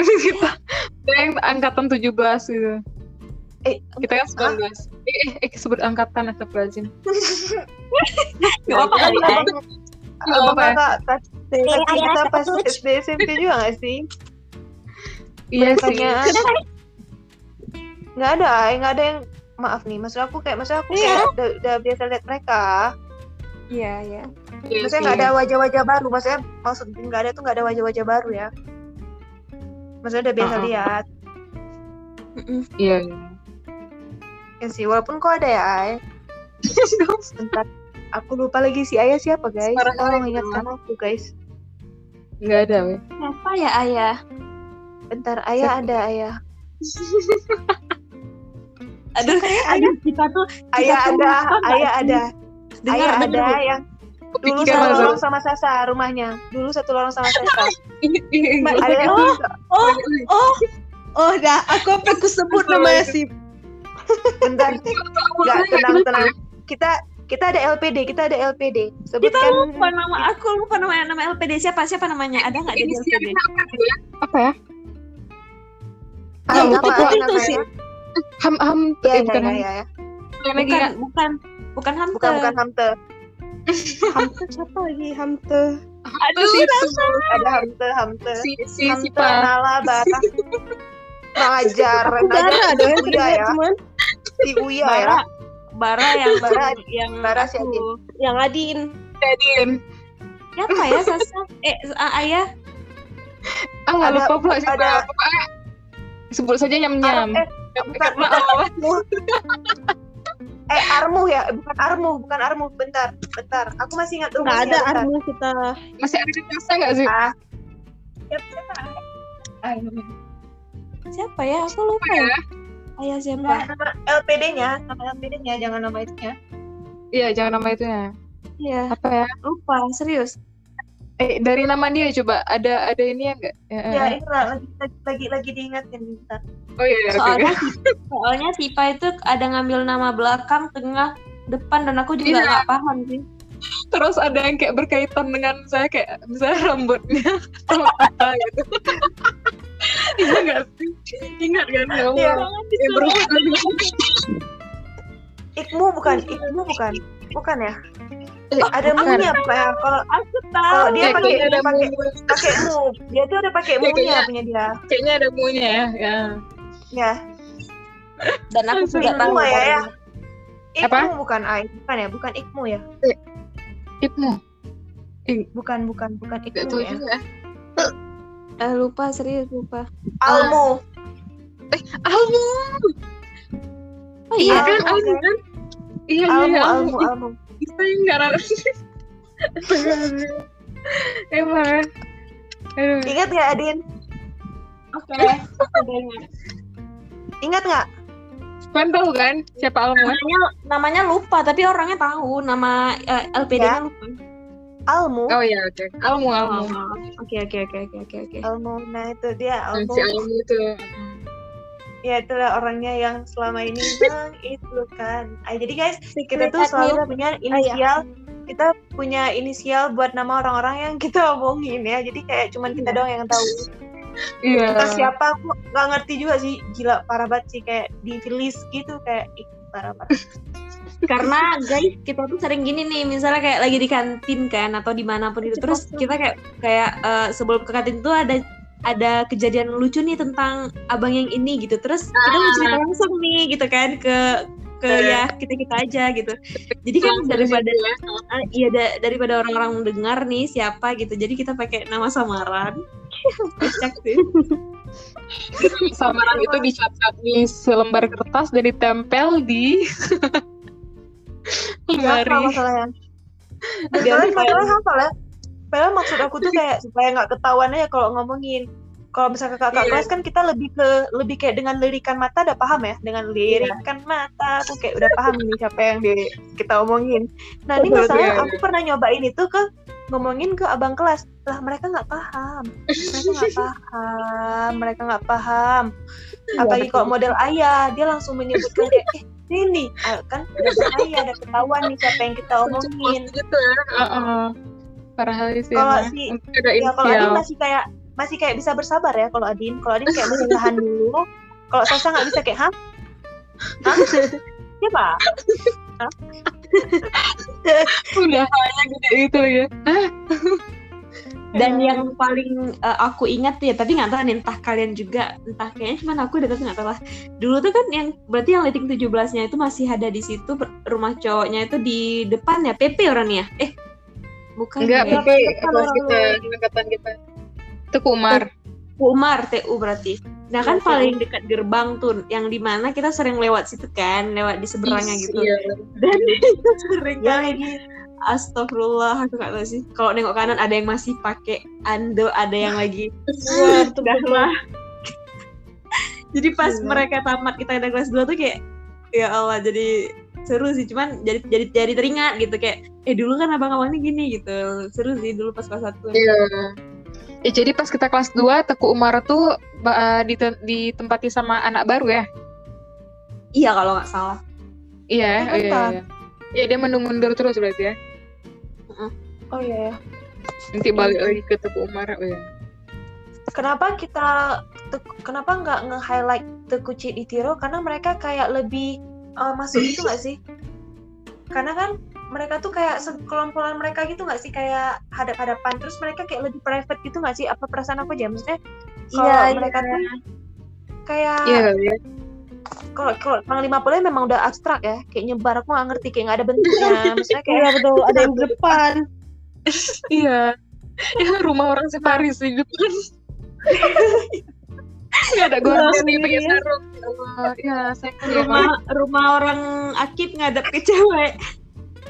kita yang angkatan 17 gitu. eh Kita kan 19. Eh, eh, eh sebut angkatan astagfirullahaladzim. Gak apa-apa ya? kakak kakak kita pas SD SMP juga nggak sih Iya sih. Nggak ada eh, nggak ada yang maaf nih maksud aku kayak maksud aku kayak udah, udah biasa lihat mereka Iya, iya. Iya maksudnya nggak ada wajah-wajah baru maksudnya maksud nggak ada tuh nggak ada wajah-wajah baru ya maksudnya udah biasa Uh-uh. lihat Mm-mm. Iya. iya. ya sih walaupun kok ada ya Ay. bentar aku lupa lagi si ayah siapa guys Sekarang tolong lagi ingatkan aku guys Nggak ada, weh. Siapa ya ayah? bentar ayah ada ayah Aduh, ayah kita tuh ayah tuh ada ayah sih? ada dengar ayah ada dengar. yang dulu satu ada. lorong sama Sasa rumahnya dulu satu lorong sama Sasa ada yang oh, oh, oh, oh, dah. Aku apa aku sebut namanya sih? bentar nggak tenang tenang kita kita ada LPD kita ada LPD Kita sebutkan lupa nama aku lupa nama nama LPD siapa siapa namanya ada nggak di LPD? Apa ya? Ah, apa, lupa namanya? Itu sih. Ham ham ya, eh, ya, bukan ya, ham. ya, ya. Bukan bukan bukan Hamte. bukan bukan Hamte Hamte siapa lagi? Hamte. Aduh, si ada Hamte Hamte si si si Hamte Pak. Nala Bara Ngajar Aku Bara ngajar dong si yang Uya teringat ya cuman si Uya ya Bara yang Bara yang Bara si aku. Adin. yang Adin. Jadiin. Siapa ya Sasa? Eh ah, ayah Ah nggak Ada- lupa pula siapa. ada- Pokoknya sebut saja nyam Ar- nyam. eh bukan bukan Armuh. eh Armuh ya bukan Armuh bukan Armuh bentar bentar aku masih ingat Nggak rumahnya ada bentar. armu kita. Masih ada di masa nggak sih? ah siapa siapa Ah, siapa ya? Aku lupa ya. Ayah siapa? Nah, nama LPD-nya nama LPD-nya jangan nama itunya Iya, jangan nama itu ya. Iya Apa ya? lupa serius. Eh, dari nama dia coba ada ada ini ya enggak? ya ini lah lagi lagi lagi, lagi diingatin bentar Oh iya, iya. Soalnya soalnya Sipa itu ada ngambil nama belakang, tengah, depan dan aku juga Iya. nggak paham sih. Terus ada yang kayak berkaitan dengan saya kayak misalnya rambutnya sama apa gitu. Iya nggak sih? Ingat kan ya Allah? Iya. Yang berhubungan Ikmu bukan Ikmu bukan bukan ya Eh, ada munya apa ya kalau Aku kalau tahu. dia Ya, pakai ada pakai pakai mu dia tuh ada pakai Ya, munya punya dia Kayaknya ada munya ya. ya. ya dan aku juga tahu. Ya, ya. Ikmu Apa? bukan Ai bukan ya bukan Ikmu ya Ibnu. bukan bukan bukan Gak Ikmu tahu ya juga. Eh, lupa serius lupa. Almu Almu. Oh iya. Iya kan Almu, kan? Iya iya Almu iya. Almu Almu Kita yang nggak ada. Emang. Aduh. Ingat nggak Adin? Oke. Ingat nggak? Kan tahu kan siapa Almu? namanya namanya lupa tapi orangnya tahu nama eh, LPD-nya lupa Almu. Oh iya oke. Almu Almu. Oh, oke oke oke oke oke oke Almu. Nah itu dia Almu. Si Almu itu. Ya itulah orangnya yang selama ini bang itu kan. Ah, jadi guys kita tuh selalu punya inisial. Kita punya inisial buat nama orang-orang yang kita omongin ya. Jadi kayak cuman kita doang yang tahu. Iya. Kita siapa aku nggak ngerti juga sih. Gila parah banget sih. Kayak di list gitu kayak ih, parah parah. karena guys kita tuh sering gini nih. Misalnya kayak lagi di kantin kan atau di mana pun itu terus kita kayak kayak eh, sebelum ke kantin tuh ada ada kejadian lucu nih tentang abang yang ini gitu. Terus kita mau cerita langsung nih gitu kan ke ke ya kita kita aja gitu. Jadi kan daripada. Ah, iya da- daripada orang-orang dengar nih siapa gitu. Jadi kita pakai nama samaran Kocak sih Samaran itu dicatat di selembar kertas dan ditempel di Iya, apa lemari. masalahnya? Masalahnya masalahnya hafal ya. Padahal maksud aku tuh kayak supaya nggak ketahuan aja kalau ngomongin. Kalau misalnya kakak Iya. kelas kan kita lebih ke lebih kayak dengan lirikan mata udah paham ya dengan lirikan mata aku kayak udah paham nih siapa yang di kita omongin. Nah ini masalahnya iya, aku pernah nyobain itu ke ngomongin ke abang kelas lah mereka nggak paham. Mereka nggak paham mereka nggak paham. Apalagi kalau model ayah dia langsung menyebutkan kayak eh ini Ah, kan udah ayah ada ketahuan nih siapa yang kita omongin. gitu ya. Parah kali sih. Kalau si- ya kalau Adin masih kayak masih kayak bisa bersabar ya kalau Adin. Kalau Adin kayak masih tahan dulu. Kalau Sasa nggak bisa kayak hah? Hah? Siapa Udah hanya gitu gitu ya. dan yang paling eh, aku ingat ya tapi nggak tahu nih entah kalian juga entah kayaknya cuma aku tapi nggak tahu lah dulu tuh kan yang berarti yang liting 17 nya itu masih ada di situ rumah cowoknya itu di depan ya PP orangnya eh bukan Enggak, ya. tapi kelas kita, angkatan kita. Teku Umar. Umar TU berarti nah kan paling dekat gerbang tuh yang di mana kita sering lewat situ kan lewat di seberangnya gitu Iya. dan itu sering kali lagi Astagfirullah, aku gak tahu sih. Kalau nengok kanan ada yang masih pakai ando, ada yang lagi Wah, tuh udah lah. jadi pas Gila. mereka tamat kita ada kelas 2 tuh kayak ya Allah jadi seru sih cuman jadi jadi jadi teringat gitu kayak eh dulu kan abang-abang ini gini gitu seru sih dulu pas kelas satu Iya. Ya, jadi pas kita kelas 2, Teku Umar tuh dite- ditempati sama anak baru ya? iya kalau nggak salah Iya, Oh, iya, iya. Ya, dia mendur-mundur terus berarti ya. oh iya ya Nanti balik lagi ke Teku Umar. Oh, iya. kenapa kita kenapa nggak nge-highlight Tekuci di Tiro karena mereka kayak lebih uh, masuk itu nggak sih karena kan mereka tuh kayak sekelompokan mereka gitu nggak sih kayak hadap-hadapan terus mereka kayak lebih private gitu nggak sih apa perasaan aku aja maksudnya kalau Iya, iya. mereka tuh kayak Iya, kali ya. kalau kalau panglima polnya memang udah abstrak ya kayak nyebar aku nggak ngerti kayak nggak ada bentuknya maksudnya kayak Iya betul, ada yang di depan. Iya. Ya, rumah orang separis di depan. Gak ada gorden nih pakai sarung. Ya Ya, saya rumah rumah orang akib ngadep ke cewek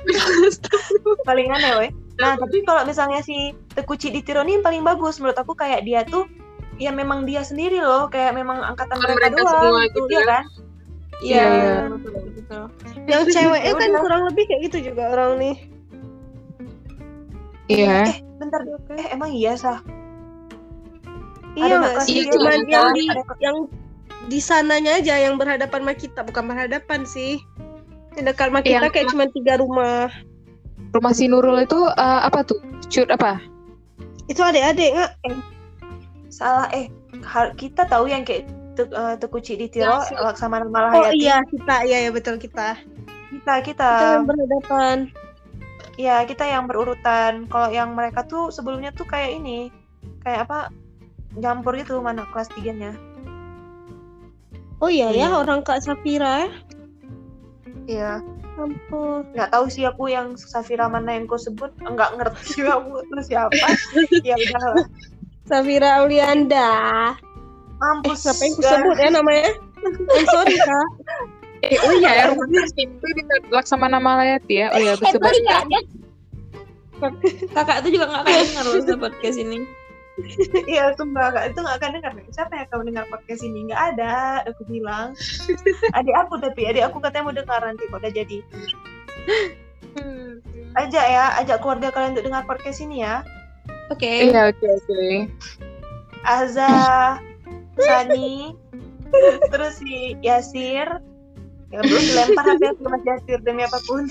paling aneh weh. Nah tapi kalau misalnya si Tekuci di Tiro ini yang paling bagus menurut aku kayak dia tuh ya memang dia sendiri loh kayak memang angkatan mereka, mereka doang semua gitu, gitu ya kan? Iya, iya. betul, betul. Yang ceweknya kan udah. kurang lebih kayak gitu juga orang nih. Iya. Eh bentar eh emang iya sah? Iya nggak sih? Cuman juga? yang di yang di sananya aja yang berhadapan sama kita, bukan berhadapan sih. Dekat sama kita Yang- kayak cuma tiga rumah. Rumah si Nurul itu eh, apa tuh? Cut apa? Itu adik-adik nggak? salah eh har- kita tahu yang kayak Te- eh, Tekuci di Tiro si- Laksamana Oh Malahayati iya kita, iya ya betul kita. kita kita Kita yang berhadapan. ya kita yang berurutan kalau yang mereka tuh sebelumnya tuh kayak ini kayak apa nyampur gitu mana kelas tiganya Oh iya ya Iya. orang Kak Safira ya. Iya Ampun. nggak tahu sih aku yang Safira mana yang kau sebut nggak ngerti aku itu siapa ya udah Safira Aulianda. Eh, mampus siapa yang kusebut ya namanya? Eh, sorry kak. Eh, oh iya, ya, rumahnya itu di Laksamana Malayati ya. Oh iya, Eh, betul. Dia, Kakak tuh juga nggak akan denger loh podcast ini. Iya, sumpah kak itu nggak akan dengar. Siapa yang kamu dengar podcast ini? Nggak ada, aku bilang. Adik aku tapi adik aku katanya mau dengar nanti kok udah jadi. Ajak ya, ajak keluarga kalian untuk dengar podcast ini ya. Oke. Iya, oke, oke. Aza, Sani, terus si Yasir. Ya belum dilempar HP ke Mas Yasir demi apa pun.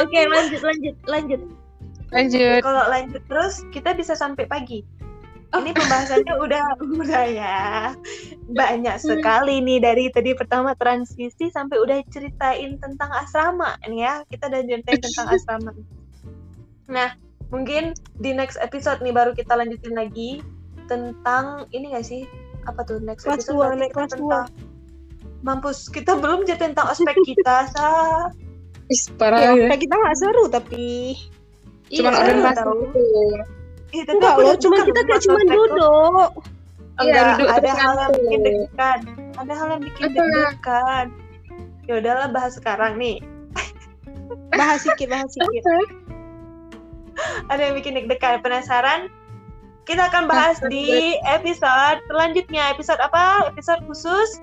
Oke, lanjut lanjut lanjut. Lanjut. Kalau lanjut terus kita bisa sampai pagi. Ini pembahasannya udah udah ya banyak sekali nih dari tadi pertama transisi sampai udah ceritain tentang asrama nih ya kita udah ceritain tentang asrama. Nah mungkin di next episode nih baru kita lanjutin lagi tentang ini gak sih apa tuh next Kelas episode dua, kita kelas tentang mampus kita belum ceritain tentang ospek kita sa parah Ya, ya. kita nggak seru tapi Cuman Iya, orientasi tahu. gitu. Ih, tapi enggak aku loh, cuma kita kayak cuma duduk. Iya, Enggak, duduk ada hal yang bikin deg-degan. Ada hal yang bikin deg-degan. Ya udahlah bahas sekarang nih. Bahas sedikit, bahas sedikit. Ada yang bikin deg-degan. Penasaran? Kita akan bahas di episode selanjutnya. Episode apa? Episode khusus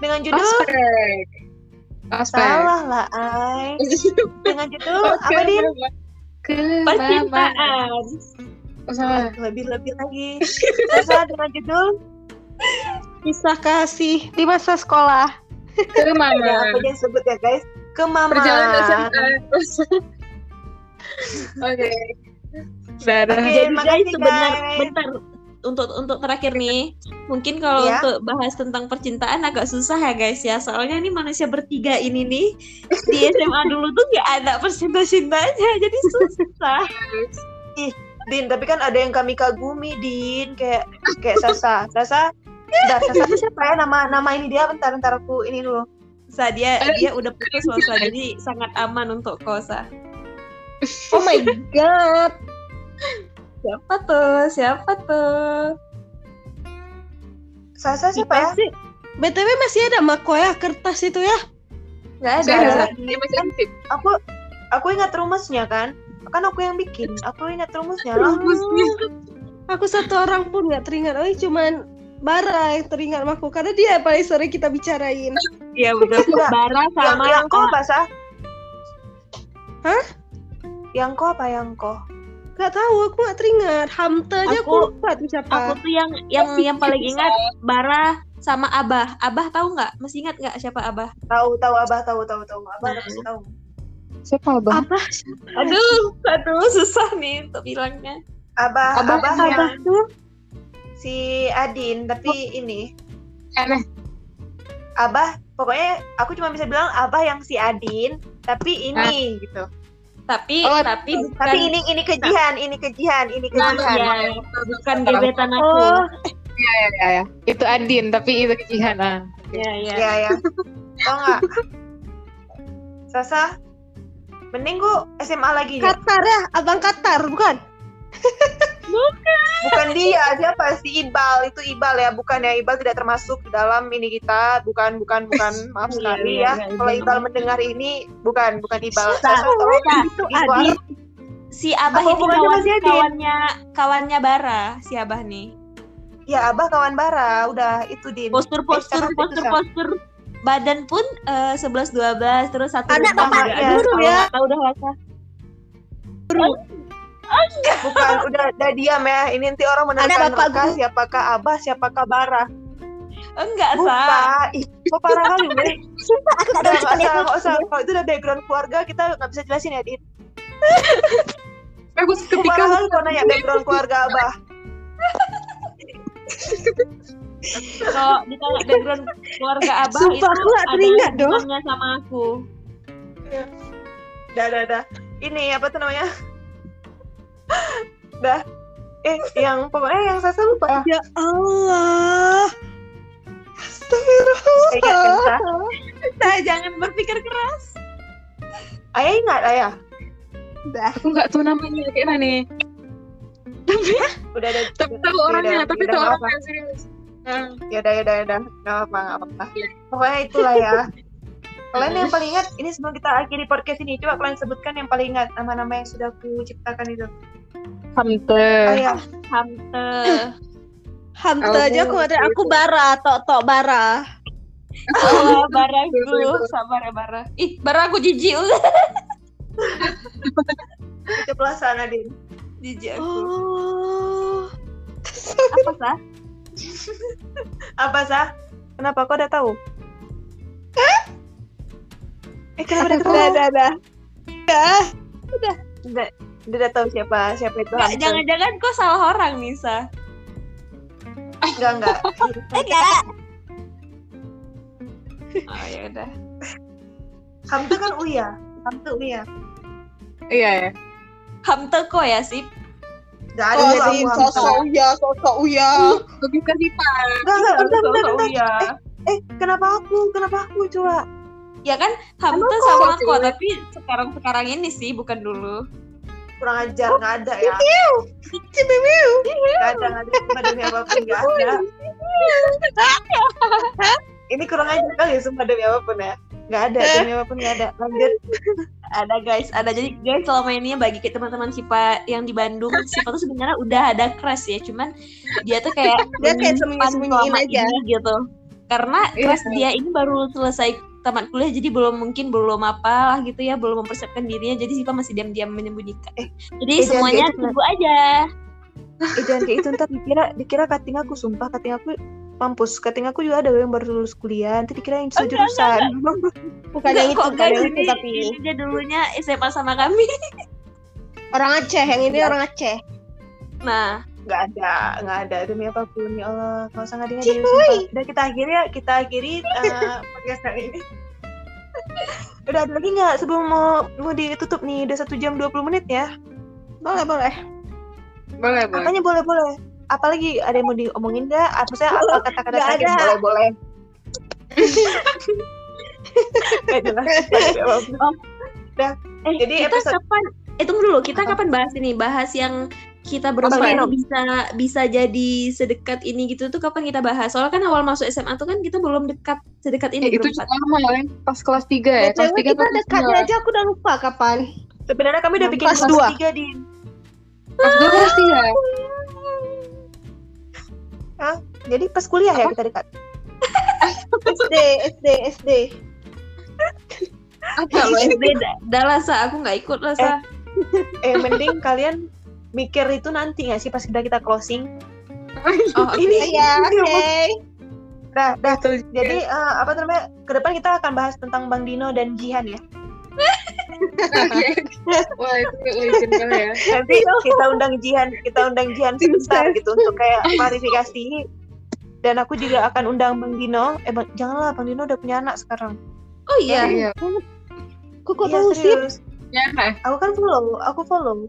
dengan judul Ospek. Ospek. Salah lah, Ay. Dengan judul apa, Din? Percintaan. Oh, salah. Lebih-lebih lagi. Sasa dengan judul Kisah kasih di masa sekolah. Ke ya mama. apa yang sebut ya, guys? Ke Mama. Perjalanan SMA. Oke. Dadah. Oke, Jadi makasih, guys sebentar guys. bentar untuk untuk terakhir nih mungkin kalau Iya. untuk bahas tentang percintaan agak susah ya guys ya soalnya nih manusia bertiga ini nih di SMA dulu tuh nggak ada percinta cintanya jadi susah Din, tapi kan ada yang kami kagumi, Din, kayak kayak Sasa. Sasa, bentar, Sasa tuh siapa ya nama nama ini dia? Bentar, bentar aku ini dulu. Sa dia dia udah putus loh Sa. jadi sangat aman untuk kosa Oh my god. Siapa tuh siapa tuh Sasa siapa ya? BTW masih ada mako ya kertas itu ya? nggak ada Saya ada. Dia masih aktif. Aku aku ingat rumusnya kan. Kan aku yang bikin. Aku ingat rumusnya lah. Aku satu orang pun nggak teringat. Oh, cuman Bara yang teringat mako karena dia yang paling sering kita bicarain. iya betul. Bara Yang sama yang kok apa, Sa? Hah? Yang kok apa yang kok? Gak tahu, aku nggak teringat. Hamte aja aku Aku- lupa tuh siapa. aku tuh yang yang yang paling ingat Bara sama Abah Abah tahu nggak masih ingat nggak siapa Abah Tahu tahu Abah tahu tahu tahu. Abah harus tahu. Siapa abang? Apa? aduh aduh susah nih untuk bilangnya Abah Abah, Abah, Abah yang tuh si Adin tapi ini Aneh. Abah pokoknya aku cuma bisa bilang Abah yang si Adin tapi ini gitu. Tapi Oh, tapi bukan Tapi ini ini kejian, ini kejian, ini Nah, kejian. iya, bukan gebetan aku Oh, Ya, ya, ya. Itu Adin, tapi itu kejihan. Ah. ya ya Iya ya. Tau nggak? Sasa, mending gua SMA lagi ya. Qatar ya, abang Qatar bukan? Bukan dia, siapa si Ibal itu Ibal ya, bukan ya Ibal tidak termasuk di dalam ini kita, bukan bukan bukan maaf Iya, sekali iya, ya. iya, Kalau iya. Ibal mendengar ini, bukan bukan Ibal. Sa- Itu. Adit. si Abah Apa ini hubungannya kawan kawannya kawannya Bara si Abah nih Ya Abah kawan Bara, udah itu din. postur postur itu, postur Sa. postur badan pun eh, sebelas dua belas terus satu. Aduh, guru kalau ya. nggak tahu dah Lasa. Bukan, udah udah diam ya. Ini nanti orang nerka guru. siapakah Abah, siapakah Bara. enggak sa kok parah kali, Bre. Sumpah aku nggak usah. Kalau itu udah background keluarga, kita nggak bisa jelasin ya, Din. Aku Kok ketika parah kali kalau nanya background keluarga Abah. kalau ditanya background keluarga Abah Sumpah, itu aku nggak ada teringat dong. sama aku Dah, dah, dah. Ini apa tuh namanya? dah. Eh, yang pokoknya yang saya lupa ya. Ya Allah. Sa? Sa, jangan berpikir keras Ayah ingat, ayah. aku nggak tahu namanya kayak mana nih. Udah ada. Tapi tahu orangnya, tapi tahu orangnya serius. Ah. Yaudah, yaudah, yaudah. Nggak apa, nggak apa. Pokoknya itulah ya. Kalian yang paling ingat ini sebelum kita akhiri podcast ini, coba kalian sebutkan yang paling ingat nama-nama yang sudah aku ciptakan itu. Hamte. Oh ya, Hamte. Hamta Aku- aja aku ada aku bara, tok tok bara. Oh, bara dulu. Sabar ya, bara. Ih, bara aku jijik. keceplosan Nadine. jijik aku. Oh. Apa, sah? Apa sah? Kenapa kau udah tahu? Eh kenapa udah tahu? Dah dah dah. Udah, udah, udah tahu siapa siapa itu Nggak, Hamster. Jangan-jangan kok salah orang nih, Sa. Enggak enggak. Enggak. Oh, ya udah. Hamta kan Uya. Hamta Uya. Iya ya. Hamte kok ya, sih? Enggak ada Oh, Hamta. sosok uya, sosok uya. Lebih ke Dipa. Enggak enggak, bentar bentar bentar. iya. Eh, kenapa aku? Kenapa aku coba? Ya kan, Hamte sama aku, tapi sekarang-sekarang ini sih, bukan dulu. Kurang ajar, enggak ada ya. Enggak ada, enggak ada. Demi apa pun enggak ada. Ini kurang ajar kali ya, sumpah demi apa pun ya. Enggak ada, demi apa pun enggak ada. Lanjut. Ada guys, ada jadi guys selama ini bagi kita teman-teman Sipa yang di Bandung, Sipa tuh sebenarnya udah ada crush ya, cuman dia tuh kayak Dia kayak sembunyi-sembunyiin aja. ini gitu. Karena Iya. crush dia ini baru selesai tamat kuliah jadi belum mungkin belum apa lah gitu ya, belum mempersiapkan dirinya jadi Sipa masih diam-diam menyembunyikan. jadi eh, semuanya gitu, tunggu aja. Eh jangan kayak itu ntar dikira dikira kating aku sumpah kating aku mampus kating aku juga ada yang baru lulus kuliah nanti dikira yang sejurusan Bukan yang itu, bukan yang itu tapi ini dia dulunya SMA sama kami. orang Aceh, yang ini orang Aceh. Nah, nggak ada nggak ada demi apa pun ya Allah nggak usah ngading sumpah udah kita akhiri ya kita akhiri eh, podcast kali ini udah ada lagi nggak sebelum mau mau ditutup nih udah satu jam 20 menit ya Boleh, boleh. Boleh, boleh. makanya boleh boleh apalagi ada yang mau diomongin nggak apa saya apa kata-kata terakhir boleh boleh jelas. Udah. eh Jadi kita episode- kapan? Eh tunggu dulu, kita Apa? kapan bahas ini? Bahas yang kita berempat Apa? ini bisa bisa jadi sedekat ini gitu tuh kapan kita bahas? Soalnya kan awal masuk SMA tuh kan kita belum dekat sedekat Eh, ini itu berempat. juga lama ya. Pas kelas 3 ya. Kelas BTW 3 kita dekatnya aja aku udah lupa kapan. sebenarnya kami udah bikin Kelas kelas dua. tiga di Kelas 2 kelas 3. jadi pas kuliah ya kita dekat SD, SD, SD. Kalau SD dah- dah lah sa, aku nggak ikut lah sa. eh mending kalian mikir itu nanti nggak sih pas kita kita closing Oh, ini Ya, oke. dah dah Betul. jadi eh, apa tuh namanya ke depan kita akan bahas tentang Bang Dino dan Jihan ya Wah, itu legend ya. nanti kita undang Jihan kita undang Jihan sebentar gitu untuk kayak klarifikasi dan aku juga akan undang Bang Dino eh bang, janganlah Bang Dino udah punya anak sekarang oh iya. Iya. Kok kok Iya, tahu sih? serius. Ya, nah. aku kan follow aku follow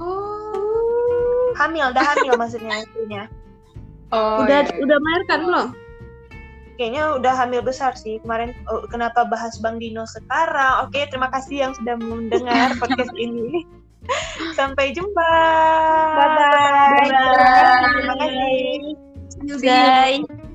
Oh. hamil dah hamil maksudnya istrinya Oh, udah iya. udah melahirkan belum? kayaknya udah hamil besar sih kemarin oh, kenapa bahas Bang Dino sekarang oke terima kasih yang sudah mendengar podcast ini sampai jumpa Bye-bye. Bye-bye. terima kasih You guys.